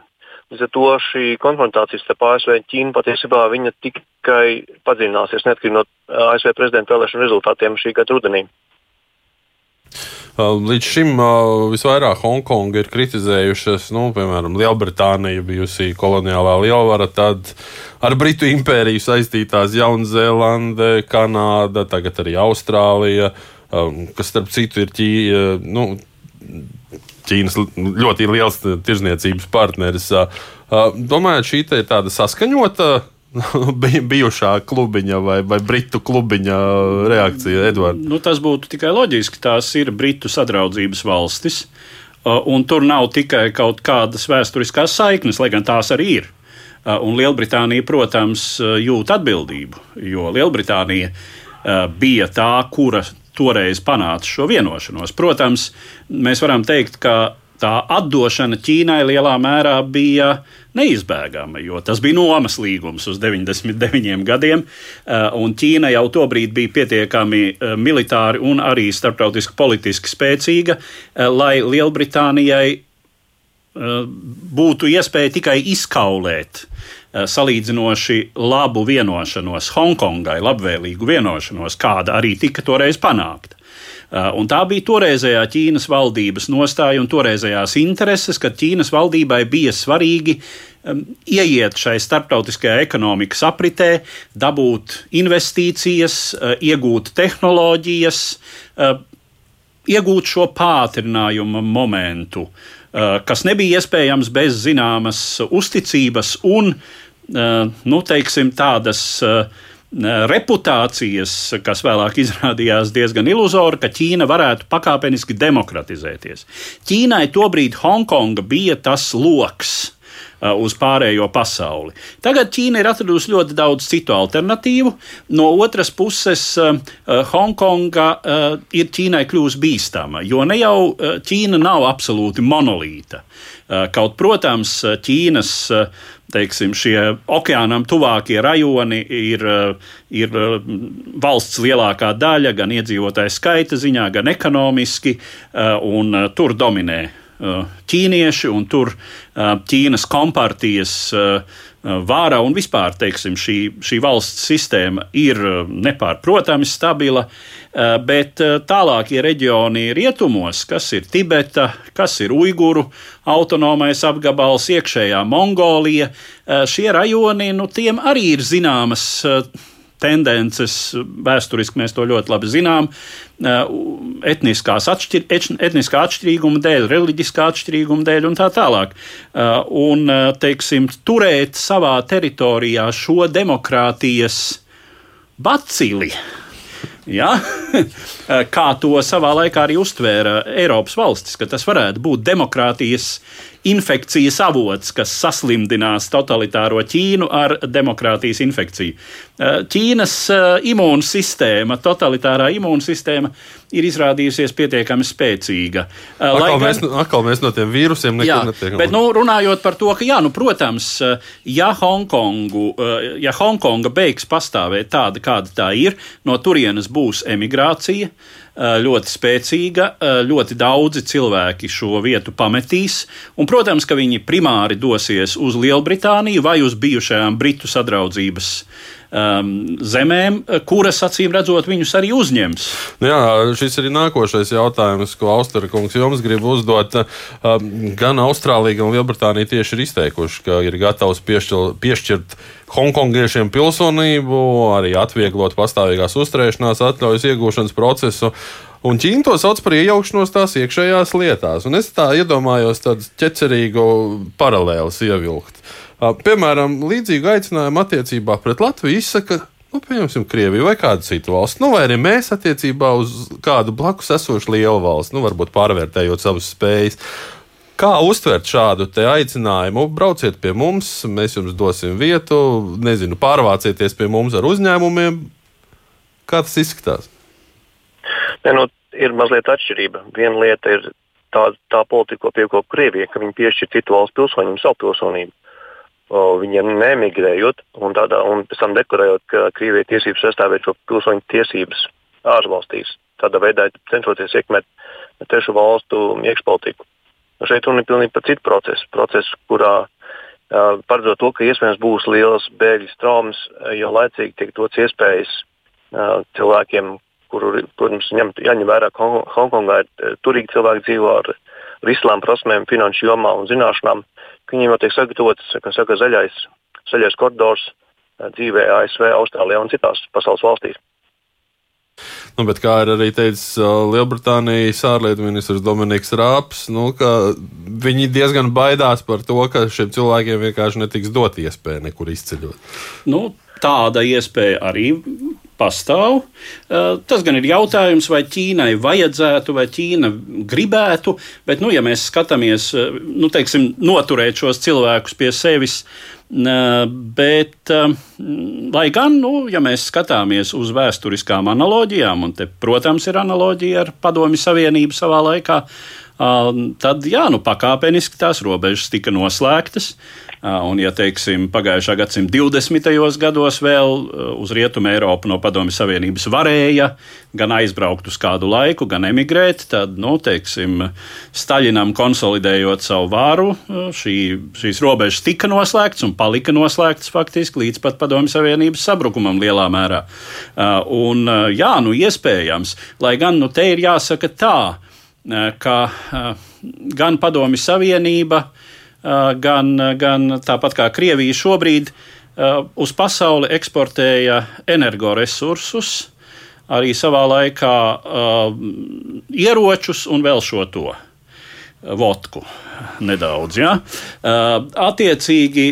Līdz ar to šī konfrontācija starp ASV un Ķīnu patiesībā tikai padziļināsies neatkarīgi no ASV prezidenta vēlēšanu rezultātiem šī gada rudenī. Līdz šim visvairāk Hongkonga ir kritizējušas, nu, piemēram, Lielbritānija, bijusi koloniālā lielvara, tad ar Britu impēriju saistītās Jaunzēlande, Kanāda, tagad arī Austrālija, kas starp citu ir ķī, nu, Ķīnas ļoti liels tirzniecības partneris. Domājat, šī ir tāda saskaņota bijušā klubiņa vai, vai britu klubiņa reakcija, Edvards? Nu, tas būtu tikai loģiski. Tās ir britu sadraudzības valstis. Un tur nav tikai kaut kādas vēsturiskās saiknes, lai gan tās arī ir. Un Lielbritānija, protams, jūt atbildību, jo Lielbritānija bija tā, kura toreiz panāca šo vienošanos. Protams, mēs varam teikt, ka tā atdošana Ķīnai lielā mērā bija neizbēgama, jo tas bija nomas līgums uz 99 gadiem, eh, un Ķīna jau tobrīd bija pietiekami eh, militāri un arī starptautiski politiski spēcīga, eh, lai Lielbritānijai būtu iespēja tikai izkaulēt salīdzinoši labu vienošanos Hongkongai, labvēlīgu vienošanos, kāda arī tika toreiz panākta. Uh, un tā bija toreizējā Ķīnas valdības nostāja un toreizējās intereses, ka Ķīnas valdībai bija svarīgi ieiet šai starptautiskajā ekonomikas apritē, dabūt investīcijas, uh, iegūt tehnoloģijas, iegūt šo pātrinājumu momentu, uh, kas nebija iespējams bez zināmas uzticības un, uh, nu, teiksim, tādas uh, reputācijas, kas vēlāk izrādījās diezgan iluzora, ka Ķīna varētu pakāpeniski demokratizēties. Ķīnai tobrīd Hongkonga bija tas loks. Uz pārējo pasauli. Tagad Ķīna ir atradusi ļoti daudz citu alternatīvu. No otras puses, Hongkonga ir Ķīnai kļuvusi bīstama, jo ne jau Ķīna nav absolūti monolīta. Kaut, protams, Ķīnas teiksim, šie okeānam tuvākie rajoni ir, ir valsts lielākā daļa, gan iedzīvotāju skaita ziņā, gan ekonomiski, un tur dominē ķīnieši, un tur Ķīnas kompartijas vāra un vispār teiksim, šī, šī valsts sistēma ir nepārprotami stabila, bet tālākie reģioni rietumos, kas ir Tibeta, kas ir Uiguru autonomais apgabals, iekšējā Mongolija, šie rajoni, nu, tiem arī ir zināmas tendences, vēsturiski mēs to ļoti labi zinām, etniskās atšķir, etniskā atšķirīguma dēļ, reliģiskā atšķirīguma dēļ un tā tālāk. Un, teiksim, turēt savā teritorijā šo demokrātijas bacili. Ja? Kā to savā laikā arī uztvēra Eiropas valstis, ka tas varētu būt demokrātijas infekcijas avots, kas saslimdinās totalitāro Ķīnu ar demokrātijas infekciju. Eh, Ķīnas eh, imūnsistēma, totalitārā imūnsistēma ir izrādījusies pietiekami spēcīga. Eh, atkal, gan, mēs, atkal mēs no tiem vīrusiem nekur netiekam. Bet, nu, runājot par to, ka, jā, nu, protams, ja, Hongkongu, ja Hongkonga beigs pastāvēt tāda, kāda tā ir, no turienes būs emigrācija. Eh, ļoti spēcīga, eh, ļoti daudzi cilvēki šo vietu pametīs, un, protams, ka viņi primāri dosies uz Lielbritāniju vai uz bijušajām Britu sadraudzības um, zemēm, kuras acīm redzot viņus arī uzņems. Nu jā, šis ir nākošais jautājums, ko Austrija kungs jums grib uzdot. Um, gan Austrālija, gan Lielbritānija tieši ir izteikuši, ka ir gatavs piešķirt, piešķirt Hongkongiešiem pilsonību, arī atvieglot pastāvīgās uzturēšanās atļaujas iegūšanas procesu. Un Ķīna to sauc par iejaukšanos tās iekšējās lietās. Un es tā iedomājos tādu ķecerīgu paralēli ievilkt. Piemēram, līdzīgu aicinājumu attiecībā pret Latviju izsaka nu, pieņemsim, Krieviju vai kādu citu valsti, nu, vai arī mēs attiecībā uz kādu blakus esošu lielu valsti, nu, varbūt pārvērtējot savas spējas. Kā uztvert šādu aicinājumu? Brauciet pie mums, mēs jums dosim vietu, nezinu, pārvācieties pie mums ar uzņēmumiem. Kā tas izskatās? Ne, nu, ir mazliet atšķirība. Viena lieta ir tā, tā politika, ko piekop Krievija, ka viņi piešķir citu valstu pilsoņiem savu pilsonību. Viņiem nemigrējot un, tādā, un pēc tam deklarējot, ka Krievija ir tiesības aizstāvēt šo pilsoņu tiesības ārvalstīs. Tādā veidā cenšoties iekmēt trešu valstu iekšpolitiku. Nu, šeit runa ir pilnīgi par citu procesu. Procesu, kurā uh, paredzot to, ka iespējams būs liels bēgļu straumes, jo laicīgi tiek dots iespējas uh, cilvēkiem, kuru, protams, ņem, jāņem vērā, ka Hongkongā ir turīgi cilvēki dzīvo ar, ar islāma prasmēm, finanšu jomā un zināšanām, ka viņiem jau tiek sagatavots saka, zaļais, zaļais koridors dzīvē ASV, Austrālijā un citās pasaules valstīs. Nu, bet kā ir arī teicis Lielbritānijas ārlietu ministrs Dominiks Rāps, nu, viņi diezgan baidās par to, ka šiem cilvēkiem vienkārši netiks dot iespēja nekur izceļot. Nu, tāda iespēja arī pastāv. Tas gan ir jautājums, vai Ķīnai vajadzētu, vai Ķīna gribētu, bet, nu, ja mēs skatāmies, nu, teiksim, noturēt šos cilvēkus pie sevis, Bet, lai gan, nu, ja mēs skatāmies uz vēsturiskām analoģijām, un te, protams, ir analoģija ar Padomju Savienību savā laikā, tad, jā, nu, pakāpeniski tās robežas tika noslēgtas. Un, ja teiksim, pagājušā gadsimta 20. gados vēl uz Rietumu Eiropu no Padomju Savienības varēja gan aizbraukt uz kādu laiku, gan emigrēt, tad, nu, teiksim, Staļinam konsolidējot savu vāru, šī, šīs robežas tika noslēgtas un palika noslēgtas faktiski līdz pat Padomju Savienības sabrukumam lielā mērā. Un, jā, nu, iespējams, lai gan, nu, te ir jāsaka tā, ka gan Padomju Savienība, gan, gan tāpat kā Krievija šobrīd uz pasauli eksportēja energoresursus, arī savā laikā ieročus un vēl šo to vodku nedaudz. Ja? Attiecīgi,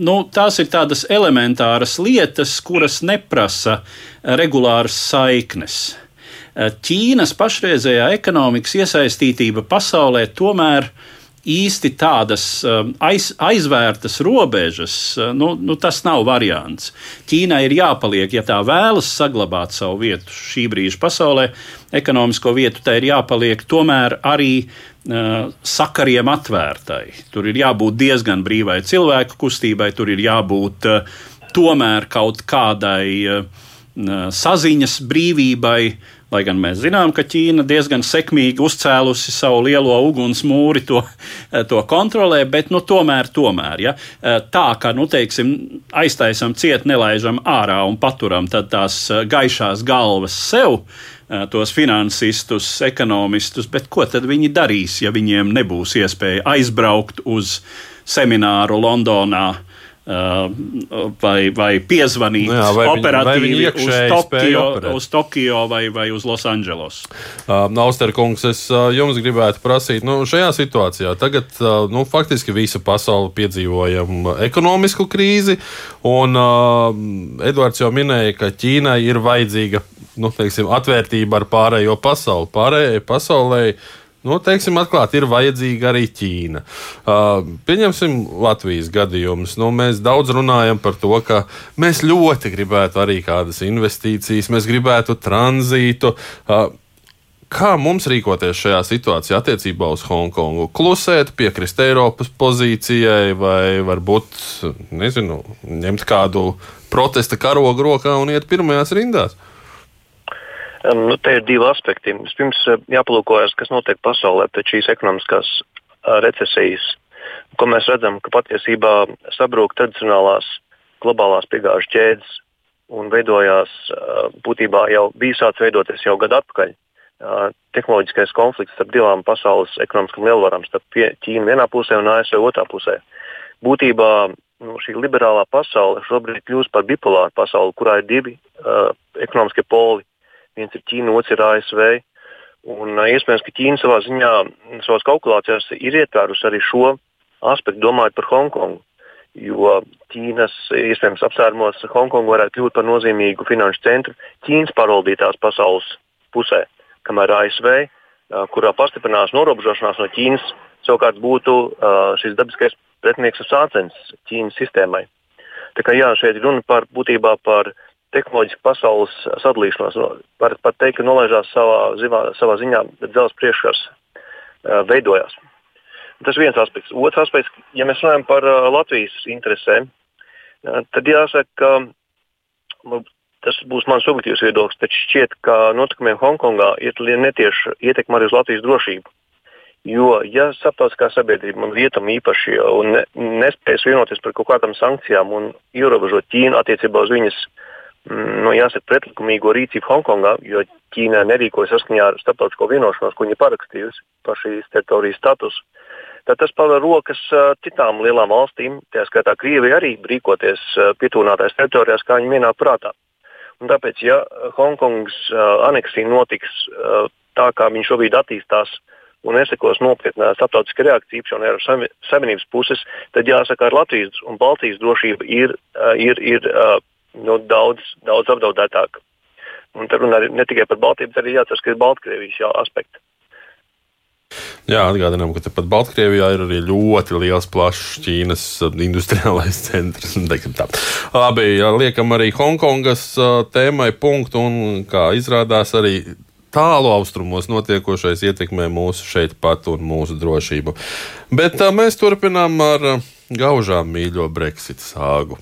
nu, tās ir tādas elementāras lietas, kuras neprasa regulāras saiknes. Ķīnas pašreizējā ekonomikas iesaistītība pasaulē tomēr uh, īsti tādas um, aiz, aizvērtas robežas, uh, nu, nu, tas nav variants. Ķīnai ir jāpaliek, ja tā vēlas saglabāt savu vietu šī brīža pasaulē, ekonomisko vietu, tai ir jāpaliek tomēr arī uh, sakariem atvērtai. Tur ir jābūt diezgan brīvai cilvēku kustībai, tur ir jābūt uh, tomēr kaut kādai uh, saziņas brīvībai. Lai gan mēs zinām, ka Ķīna diezgan sekmīgi uzcēlusi savu lielo ugunsmūri, to, to kontrolē, bet nu, tomēr, tomēr ja, tā, ka nu, teiksim, aiztaisam ciet, nelaižam ārā un paturam tās gaišās galvas sev, tos finansistus, ekonomistus, bet ko tad viņi darīs, ja viņiem nebūs iespēja aizbraukt uz semināru Londonā? Uh, vai, vai piezvanīt nu jā, vai operatīvi viņi, vai uz, Tokio, uz Tokio vai, vai uz Losandželos. Uh, Austerkungs, es uh, jums gribētu prasīt, nu, šajā situācijā tagad uh, nu, faktiski visa pasaule piedzīvojam ekonomisku krīzi, un uh, Edvards jau minēja, ka Ķīnai ir vajadzīga nu, teiksim, atvērtība ar pārējo pasauli. Pārējai pasaulē Nu, teiksim, atklāti ir vajadzīga arī Ķīna. Uh, pieņemsim Latvijas gadījumus. Nu, mēs daudz runājam par to, ka mēs ļoti gribētu arī kādas investīcijas, mēs gribētu tranzītu. Uh, kā mums rīkoties šajā situācijā attiecībā uz Hongkongu? Klusēt, piekrist Eiropas pozīcijai, vai varbūt nezinu, ņemt kādu protesta karogu rokā un iet pirmajās rindās? Nu, te ir divi aspekti. Vispirms eh, jāpalūkojas, kas notiek pasaulē pēc šīs ekonomiskās eh, recesijas, ko mēs redzam, ka patiesībā sabrūk tradicionālās globālās piegāžu ķēdes un veidojās eh, būtībā jau bija sācis veidoties jau gadu atpakaļ. Tehnoloģiskais konflikts starp divām pasaules ekonomiskām lielvarām, starp Ķīnu vienā pusē un ASV otrā pusē. Būtībā nu, šī liberālā pasaule šobrīd kļūst par bipolāru pasauli, kurā ir divi uh, ekonomiskie poli viens ir Ķīna, otrs ir ASV. Un, iespējams, ka Ķīna savā ziņā, savā kalkulācijās ir ietvērusi arī šo aspektu, domājot par Hongkongu. Jo Ķīnas iespējams apsvērumos Hongkonga varētu kļūt par nozīmīgu finanšu centru Ķīnas pārvaldītās pasaules pusē, kamēr ASV, kurā pastiprinās norobežošanās no Ķīnas, savukārt būtu šis dabiskais pretinieks un sācens Ķīnas sistēmai. Tā kā jā, šeit ir runa par būtībā par uh, tehnoloģiski pasaules sadalīšanos. Var pat teikt, ka nolaižās savā, zivā, savā ziņā, dzelzs priekškars veidojās. Tas ir viens aspekts. Otrs aspekts, ja mēs runājam par Latvijas interesēm, tad jāsaka, ka nu, tas būs mans subjektīvs viedoklis, taču šķiet, ka notikumiem Hongkongā ir netieša ietekme arī uz Latvijas drošību. Jo, ja starptautiskā sabiedrība un vietama īpaši ne, nespēs vienoties par kaut kādām sankcijām un ierobežot Ķīnu attiecībā uz viņas uh, nu, jāsaka, pretlikumīgo rīcību Hongkongā, jo Ķīna nerīkojas saskaņā ar starptautisko vienošanos, ko viņa parakstījusi par šīs teritorijas statusu. Tad tas paver rokas citām lielām valstīm, tā skaitā Krievija arī rīkoties pietuvinātās teritorijās, kā viņi vienā prātā. Un tāpēc, ja Hongkongas aneksija notiks tā, kā viņa šobrīd attīstās, un nesekos nopietnā starptautiska reakcija īpaši no Eiropas Savienības puses, tad jāsaka, ar Latvijas un Baltijas drošību ir, ir, ir nu, daudz, daudz apdraudētāka. Un te runā ne tikai par Baltiju, bet arī jāatcerās, ka ir Baltkrievijas jau aspekti. Jā, atgādinām, ka pat Baltkrievijā ir arī ļoti liels, plašs Ķīnas industriālais centrs. Labi, liekam arī Hongkongas tēmai punktu, un kā izrādās, arī tālu austrumos notiekošais ietekmē mūsu šeit pat un mūsu drošību. Bet mēs turpinām ar gaužām mīļo Brexit sāgu.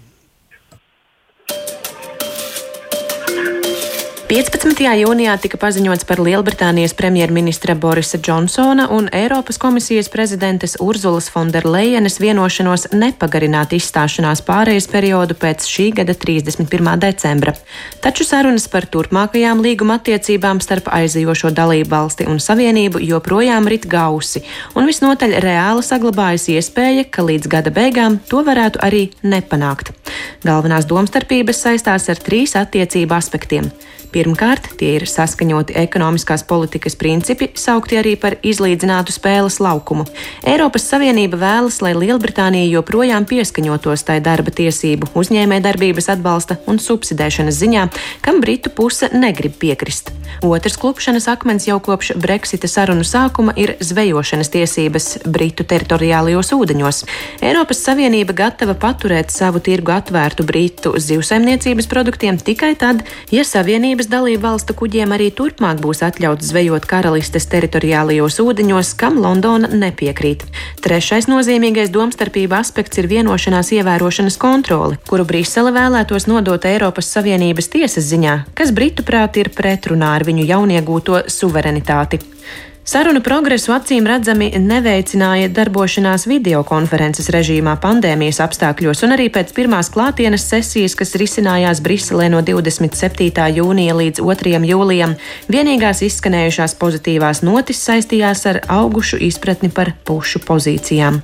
15. jūnijā tika paziņots par Lielbritānijas premjerministra Borisa Džonsona un Eiropas komisijas prezidentes Urzulas Fonderlejenes vienošanos nepagarināt izstāšanās pārejas periodu pēc šī gada 31. decembra. Taču sarunas par turpmākajām līguma attiecībām starp aizejošo dalību valsti un savienību joprojām rit gausi, un visnotaļ reāli saglabājas iespēja, ka līdz gada beigām to varētu arī nepanākt. Galvenās domstarpības saistās ar trīs attiecību aspektiem Pirmkārt, tie ir saskaņoti ekonomiskās politikas principi, saukti arī par izlīdzinātu spēles laukumu. Eiropas Savienība vēlas, lai Lielbritānija joprojām pieskaņotos tai darba tiesību, uzņēmējdarbības atbalsta un subsidēšanas ziņā, kam Britu puse negrib piekrist. Otrs klupšanas akmens jau kopš Brexita sarunu sākuma ir zvejošanas tiesības Britu teritoriālajos ūdeņos. Eiropas Savienība gatava paturēt savu tirgu atvērtu Britu zivsaimniecības produktiem tikai tad, ja Savienības dalību valstu kuģiem arī turpmāk būs atļauts zvejot karalistes teritoriālajos ūdeņos, kam Londona nepiekrīt. Trešais nozīmīgais domstarpība aspekts ir vienošanās ievērošanas kontrole, kuru Brisele vēlētos nodot Eiropas Savienības tiesas ziņā, kas Britu prāt ir pretrunā ar viņu jauniegūto suverenitāti. Sarunu progresu acīm redzami neveicināja darbošanās videokonferences režīmā pandēmijas apstākļos, un arī pēc pirmās klātienes sesijas, kas risinājās Briselē no 27. jūnija līdz 2. jūlijam, vienīgās izskanējušās pozitīvās notis saistījās ar augušu izpratni par pušu pozīcijām.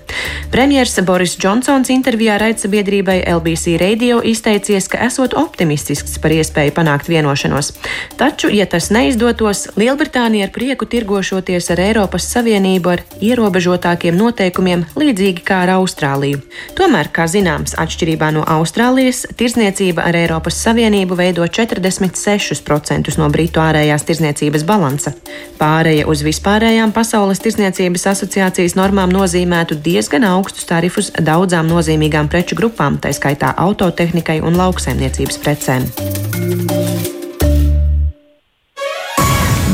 Premjers Boris Džonsons intervijā raidsabiedrībai LBC Radio izteicies, ka esot optimistisks par iespēju panākt vienošanos. Taču, ja tas neizdotos, Lielbritānija ar prieku tirgošoties sadarboties ar Eiropas Savienību ar ierobežotākiem noteikumiem, līdzīgi kā ar Austrāliju. Tomēr, kā zināms, atšķirībā no Austrālijas, tirzniecība ar Eiropas Savienību veido 46% no Britu ārējās tirzniecības balansa. Pāreja uz vispārējām Pasaules tirzniecības asociācijas normām nozīmētu diezgan augstus tarifus daudzām nozīmīgām preču grupām, tā skaitā autotehnikai un lauksaimniecības precēm.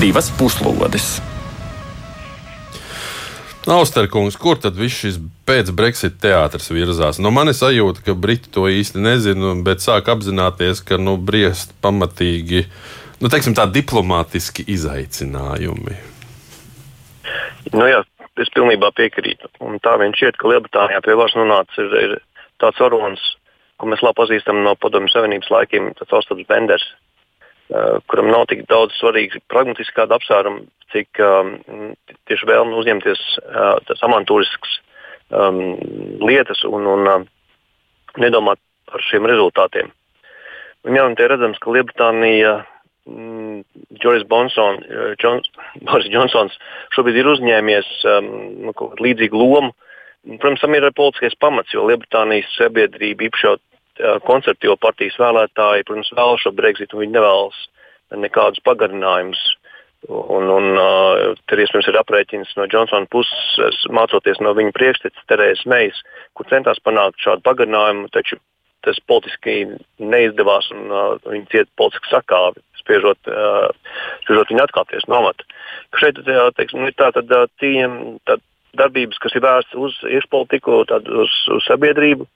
Divas puslodes! Austerkungs, kur tad viss šis pēc-Brexit teātris virzās? Nu, man ir sajūta, ka Briti to īsti nezina, bet sāk apzināties, ka nu, briest pamatīgi, nu, teiksim, tā diplomātiski izaicinājumi. Nu, jā, es pilnībā piekrītu. Un tā viņš šķiet, ka Lielbritānijā pie varas nonācis ir, ir tāds varonis, ko mēs labi pazīstam no Padomju Savienības laikiem, tas Ostods Benders, kuram nav tik daudz svarīgi pragmatiski kāda apsvēruma, cik um, tieši vēlme uzņemties uh, tas amantūrisks um, lietas un, un uh, nedomāt par šiem rezultātiem. Un, jā, un te redzams, ka Lielbritānija, mm, Joris Bonson, John, Boris Johnsons šobrīd ir uzņēmies um, nu, līdzīgu lomu. Protams, tam ir politiskais pamats, jo Lielbritānijas sabiedrība, īpaši konservatīvo partijas vēlētāji, protams, vēlas šo Brexit, un viņi nevēlas nekādus pagarinājumus Un, un uh, tur iespējams ir aprēķins no Džonsona puses, mācoties no viņa priekšteces Terēzes Meijas, kur centās panākt šādu pagarinājumu, taču tas politiski neizdevās un uh, viņi cieta politisku sakāvi, spiežot, uh, spiežot viņu atkāpties no amata. Šeit teiksim, ir tā, tad, tīm, tā darbības, kas ir vērstas uz iekšpolitiku, uz, uz sabiedrību,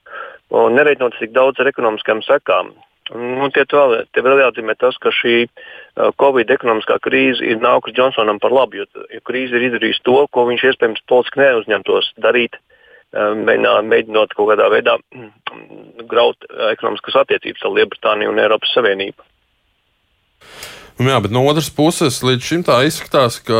un nereiķinot tik daudz ar ekonomiskām sekām. Nu, tie vēl, tie vēl jāatzīmē tas, ka šī uh, Covid ekonomiskā krīze ir nākusi Džonsonam par labu, jo, jo krīze ir izdarījusi to, ko viņš iespējams politiski neuzņemtos darīt, uh, mēģinot kaut kādā veidā graut uh, ekonomiskas attiecības ar Lielbritāniju un Eiropas Savienību. Nu jā, bet no otras puses, līdz šim tā izskatās, ka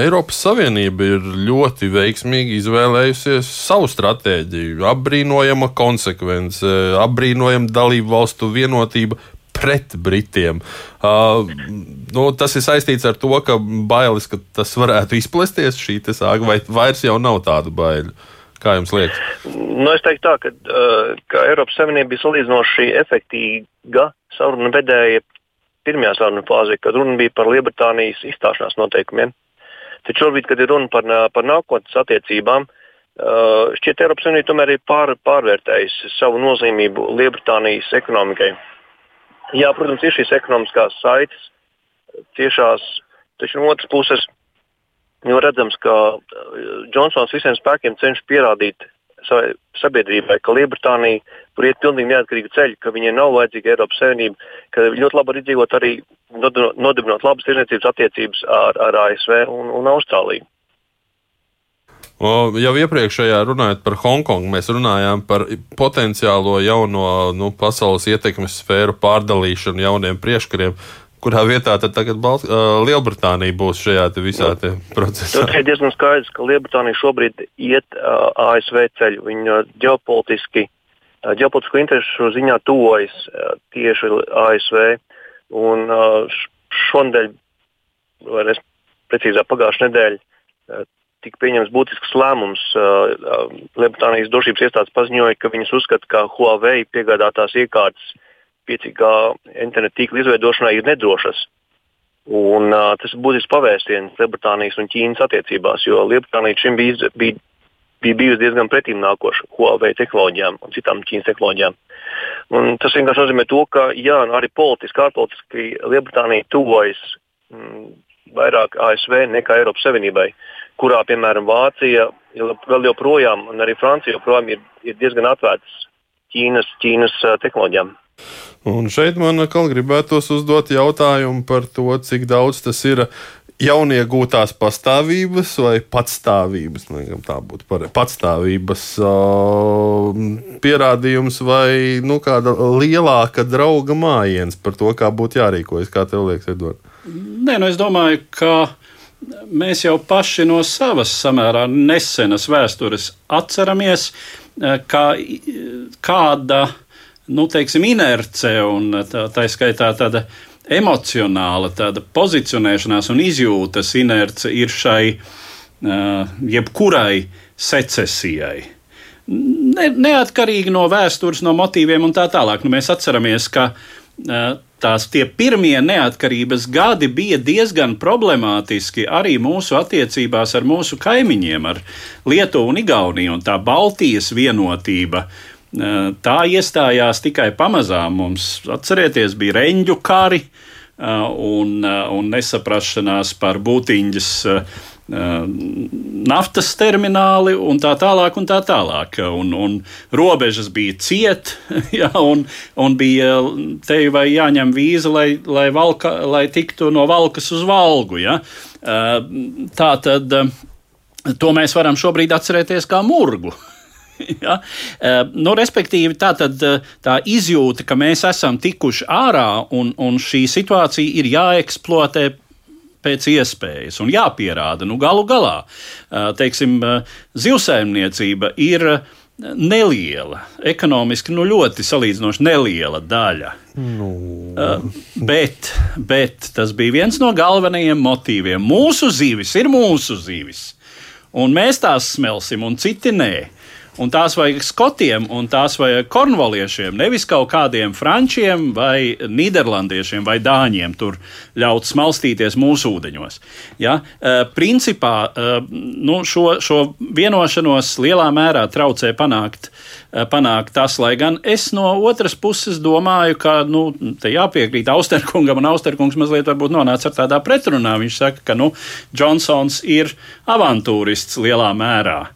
Eiropas Savienība ir ļoti veiksmīgi izvēlējusies savu stratēģiju. Apbrīnojama konsekvence, apbrīnojama dalību valstu vienotība pret Britiem. Uh, nu, tas ir saistīts ar to, ka bailes, ka tas varētu izplesties šī sāga, vai vairs jau nav tādu baiļu. Kā jums liekas? Nu, es teiktu, tā, ka, uh, ka Eiropas Savienība bija salīdzinoši efektīva sarunu vedēja pirmajā sarunu fāzē, kad runa bija par Lielbritānijas izstāšanās noteikumiem. Taču šobrīd, kad ir runa par, par nākotnes attiecībām, šķiet, Eiropas Savienība tomēr ir pār, pārvērtējusi savu nozīmību Lielbritānijas ekonomikai. Jā, protams, ir šīs ekonomiskās saites tiešās, taču no otras puses jau redzams, ka Džonsons visiem spēkiem cenšas pierādīt savai sabiedrībai, ka Lielbritānija tur iet pilnīgi neatkarīgu ceļu, ka viņai nav vajadzīga Eiropas Savienība, ka ļoti labi var izdzīvot arī nodibinot labas tirdzniecības attiecības ar, ar ASV un, un Austrāliju. Jau iepriekšējā runājot par Hongkongu, mēs runājām par potenciālo jauno nu, pasaules ietekmes sfēru pārdalīšanu jauniem priekškariem kurā vietā tad tagad Balt uh, Lielbritānija būs šajā te visā te procesā? Tas ir diezgan skaidrs, ka Lielbritānija šobrīd iet uh, ASV ceļu. Viņa ģeopolitiski, uh, ģeopolitisko interesu ziņā tuvojas uh, tieši ASV. Un šonadēļ, vai es precīzāk pagājušajā nedēļā, tika pieņemts būtisks lēmums. Lielbritānijas drošības iestādes paziņoja, ka viņas uzskata, ka Huawei piegādātās iekārtas 5G internetu tīkla izveidošanai ir nedrošas. Un, uh, tas ir būtisks pavērsiens Lielbritānijas un Ķīnas attiecībās, jo Lielbritānija šim bija, bija, bija bijusi diezgan pretīm nākoša Huawei tehnoloģijām un citām Ķīnas tehnoloģijām. Un tas vienkārši nozīmē to, ka jā, arī politiski, ārpolitiski Lielbritānija tuvojas mm, vairāk ASV nekā Eiropas Savienībai, kurā, piemēram, Vācija vēl joprojām un arī Francija joprojām ir, ir diezgan atvērtas Ķīnas, Ķīnas tehnoloģijām. Un šeit man atkal gribētos uzdot jautājumu par to, cik daudz tas ir jauniegūtās pastāvības vai patstāvības, nekam tā būtu pareizi, patstāvības uh, pierādījums vai nu, kāda lielāka drauga mājiens par to, kā būtu jārīkojas. Kā tev liekas, Edvard? Nē, nu es domāju, ka mēs jau paši no savas samērā nesenas vēstures atceramies, ka kāda nu, teiksim, inerce un tā, tā skaitā tāda emocionāla, tāda pozicionēšanās un izjūtas inerce ir šai uh, jebkurai secesijai. Ne, neatkarīgi no vēstures, no motīviem un tā tālāk. Nu, mēs atceramies, ka uh, tās pirmie neatkarības gadi bija diezgan problemātiski arī mūsu attiecībās ar mūsu kaimiņiem, ar Lietuvu un Igauniju. Un tā Baltijas vienotība uh, Tā iestājās tikai pamazām. Mums, atcerieties, bija reņģu kari un, un nesaprašanās par būtiņas naftas termināli un tā tālāk. Un tā tālāk. Un, un robežas bija ciet, ja, un, un bija te vai jāņem vīza, lai, lai, valka, lai tiktu no valkas uz valgu. Ja. Tā tad to mēs varam šobrīd atcerēties kā murgu. ja? Eh, nu, respektīvi, tā, tad, eh, tā izjūta, ka mēs esam tikuši ārā un, un šī situācija ir jāeksploatē pēc iespējas un jāpierāda. Nu, galu galā, eh, teiksim, zivsaimniecība ir neliela, ekonomiski nu, ļoti salīdzinoši neliela daļa. Nu. Bet, bet tas bija viens no galvenajiem motīviem. Mūsu zivis ir mūsu zivis, un mēs tās smelsim, un citi nē. Un tās vajag skotiem, un tās vajag kornvaliešiem, nevis kaut kādiem frančiem, vai nīderlandiešiem, vai dāņiem tur ļaut smalstīties mūsu ūdeņos. Ja? Uh, principā uh, nu, šo, šo vienošanos lielā mērā traucē panākt. Uh, panākt tas, lai gan es no otras puses domāju, ka nu, te jāpiekrīt Austerkungam, un Austerkungs mazliet varbūt nonāca ar tādā pretrunā. Viņš saka, ka nu, Džonsons ir avantūrists lielā mērā.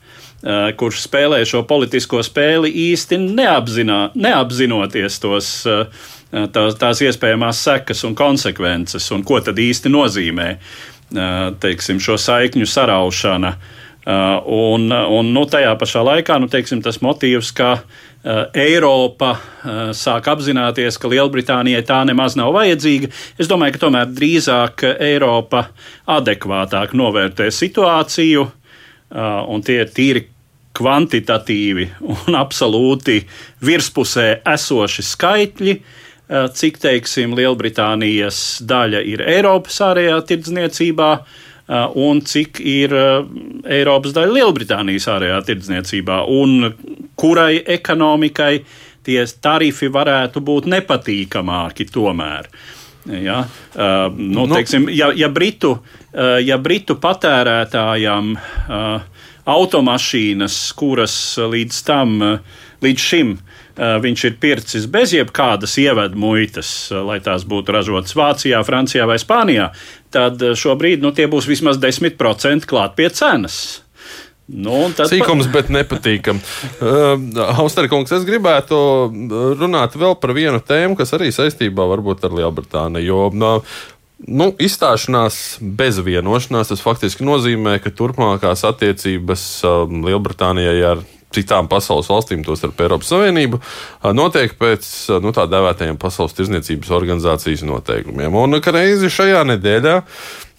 Eh, kurš spēlē šo politisko spēli īsti neapzinā, neapzinoties tos, eh, tās, tās iespējamās sekas un konsekvences, un ko tad īsti nozīmē eh, teiksim, šo saikņu saraušana. Un, un nu, tajā pašā laikā nu, teiksim, tas motīvs, ka Eiropa sāk apzināties, ka Lielbritānijai tā nemaz nav vajadzīga. Es domāju, ka tomēr drīzāk Eiropa adekvātāk novērtē situāciju, un tie ir tīri kvantitatīvi un absolūti virspusē esoši skaitļi, cik, teiksim, Lielbritānijas daļa ir Eiropas ārējā tirdzniecībā un cik ir Eiropas daļa Lielbritānijas ārējā tirdzniecībā, un kurai ekonomikai tie tarifi varētu būt nepatīkamāki tomēr. Ja, uh, nu, nu, teiksim, ja, ja, Britu, uh, ja Britu patērētājam uh, automašīnas, kuras līdz tam, līdz šim viņš ir pircis bez jebkādas ievadu muitas, lai tās būtu ražotas Vācijā, Francijā vai Spānijā, tad šobrīd nu, tie būs vismaz 10% klāt pie cenas. Nu, Sīkums, pa... bet nepatīkami. Uh, Austerkungs, es gribētu runāt vēl par vienu tēmu, kas arī saistībā varbūt ar Lielbritāniju. Jo uh, Nu, izstāšanās bez vienošanās tas faktiski nozīmē, ka turpmākās attiecības um, Lielbritānijai ar citām pasaules valstīm, tostarp Eiropas Savienību, uh, notiek pēc uh, nu, tā dēvētajiem Pasaules tirzniecības organizācijas noteikumiem. Un reizi šajā nedēļā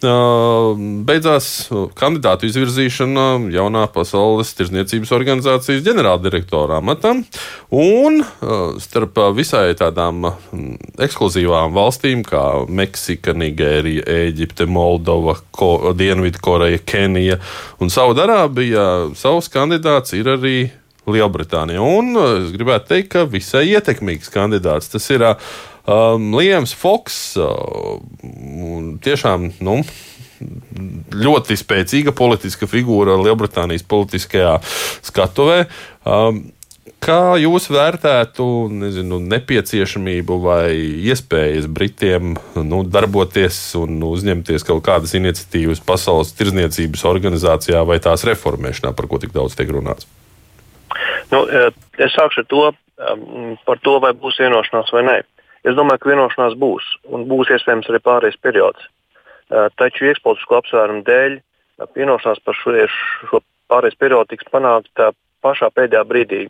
beidzās kandidātu izvirzīšana jaunā Pasaules tirzniecības organizācijas ģenerāldirektora amatam. Un starp visai tādām ekskluzīvām valstīm kā Meksika, Nigērija, Eģipte, Moldova, Ko, Dienvidkoreja, Kenija un Saudarābija, savs kandidāts ir arī Lielbritānija. Un es gribētu teikt, ka visai ietekmīgs kandidāts tas ir um, Liems Foks. Uh, tiešām, nu, ļoti spēcīga politiska figūra Lielbritānijas politiskajā skatuvē. Um, Kā jūs vērtētu nezinu, nepieciešamību vai iespējas Britiem nu, darboties un uzņemties kaut kādas iniciatīvas Pasaules tirzniecības organizācijā vai tās reformēšanā, par ko tik daudz tiek runāts? Nu, eh, es sākšu ar to, um, par to, vai būs vienošanās vai nē. Es domāju, ka vienošanās būs, un būs iespējams arī pārējais periods. Eh, taču iekšpolitisko apsvērumu dēļ eh, vienošanās par šo, šo pārējais periodu tiks panākta pašā pēdējā brīdī,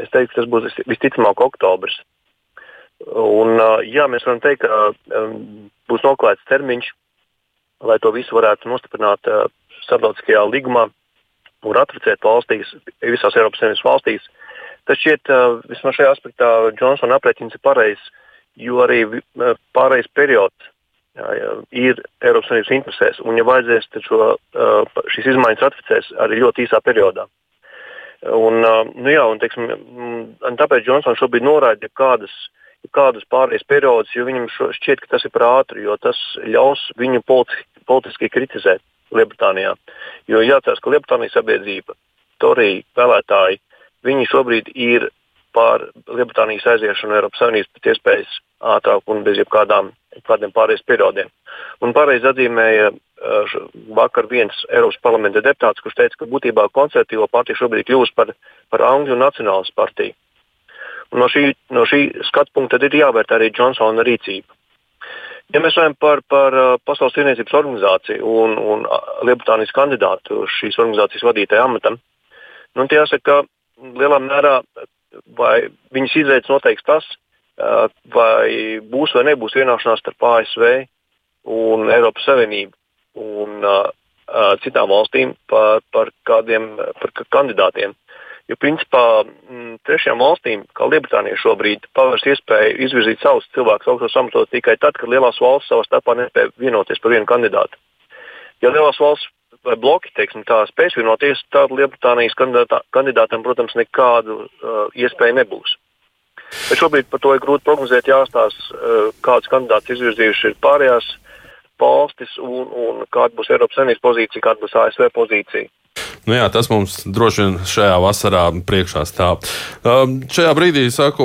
Es teiktu, tas būs visticamāk oktobris. Un, jā, mēs varam teikt, ka būs noklāts termiņš, lai to visu varētu nostiprināt starptautiskajā līgumā un ratificēt valstīs, visās Eiropas Savienības valstīs. Tas šķiet, vismaz šajā aspektā, Džonsona aprēķins ir pareizs, jo arī uh, pārējais periods jā, jā, ir Eiropas Savienības interesēs. Un, ja vajadzēs, tad šo, uh, šīs izmaiņas ratificēs arī ļoti īsā periodā. Un, nu jā, un, teiksim, un tāpēc Džonsons šobrīd noraida kādas, kādus pārējais periodus, jo viņam šķiet, ka tas ir par ātru, jo tas ļaus viņu politiski, politiski kritizēt Lielbritānijā. Jo jāatcerās, ka Lielbritānijas sabiedrība, Torija vēlētāji, viņi šobrīd ir par Lielbritānijas aiziešanu Eiropas Savienības pēc iespējas ātrāk un bez jebkādām pārējais periodiem. Un pareizi atzīmēja uh, vakar viens Eiropas parlamenta deputāts, kurš teica, ka būtībā konservatīvo partija šobrīd kļūst par, par Angļu nacionālas partiju. Un no šī, no šī skatu punkta ir jāvērtē arī Džonsona rīcība. Ja mēs runājam par, par uh, Pasaules tirniecības organizāciju un, un Lielbritānijas kandidātu šīs organizācijas vadītāja amatam, nu, jāsaka, ka lielā mērā viņas izveids noteiks tas, vai būs vai nebūs vienošanās starp ASV un Eiropas Savienību un citām valstīm par, par kādiem par kandidātiem. Jo, principā, trešajām valstīm, kā Lielbritānija šobrīd, pavērs iespēju izvirzīt savus cilvēkus augstos amatos tikai tad, kad lielās valsts savā starpā nespēja vienoties par vienu kandidātu. Ja lielās valsts vai bloki teiksim, tā, spēs vienoties, tad Lielbritānijas kandidātam, protams, nekādu uh, iespēju nebūs. Bet šobrīd par to ir grūti prognozēt. Jāstāsta, eh, kādas kandidātus izvirzījuši ir pārējās valstis un, un kāda būs Eiropas Savienības pozīcija, kāda būs ASV pozīcija. Nu jā, tas mums droši vien šajā vasarā priekšā stāv. Um, šajā brīdī saku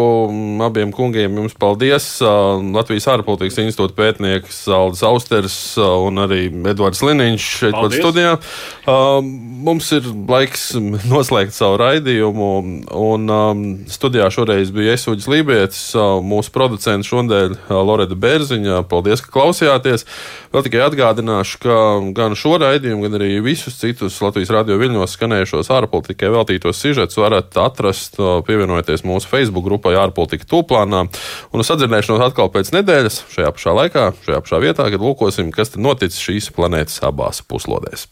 abiem kungiem jums paldies. Uh, Latvijas ārpolitikas institūta pētnieks Aldis Austers uh, un arī Edvards Liniņš šeit pat studijā. Mums ir laiks noslēgt savu raidījumu, un studijā šoreiz bija Esuģis Lībietis, uh, mūsu producents šodien Loreta Bērziņa. Paldies, ka klausījāties. Vēl tikai atgādināšu, ka gan šo raidījumu, gan arī visus citus Latvijas radio viļņos skanējušos ārpolitikai veltītos sižetus varat atrast, pievienojoties mūsu Facebook grupai ārpolitika tūplānā. Un uz sadzirdēšanos atkal pēc nedēļas, šajā pašā laikā, šajā pašā vietā, kad lūkosim, kas noticis šīs planētas abās puslodēs.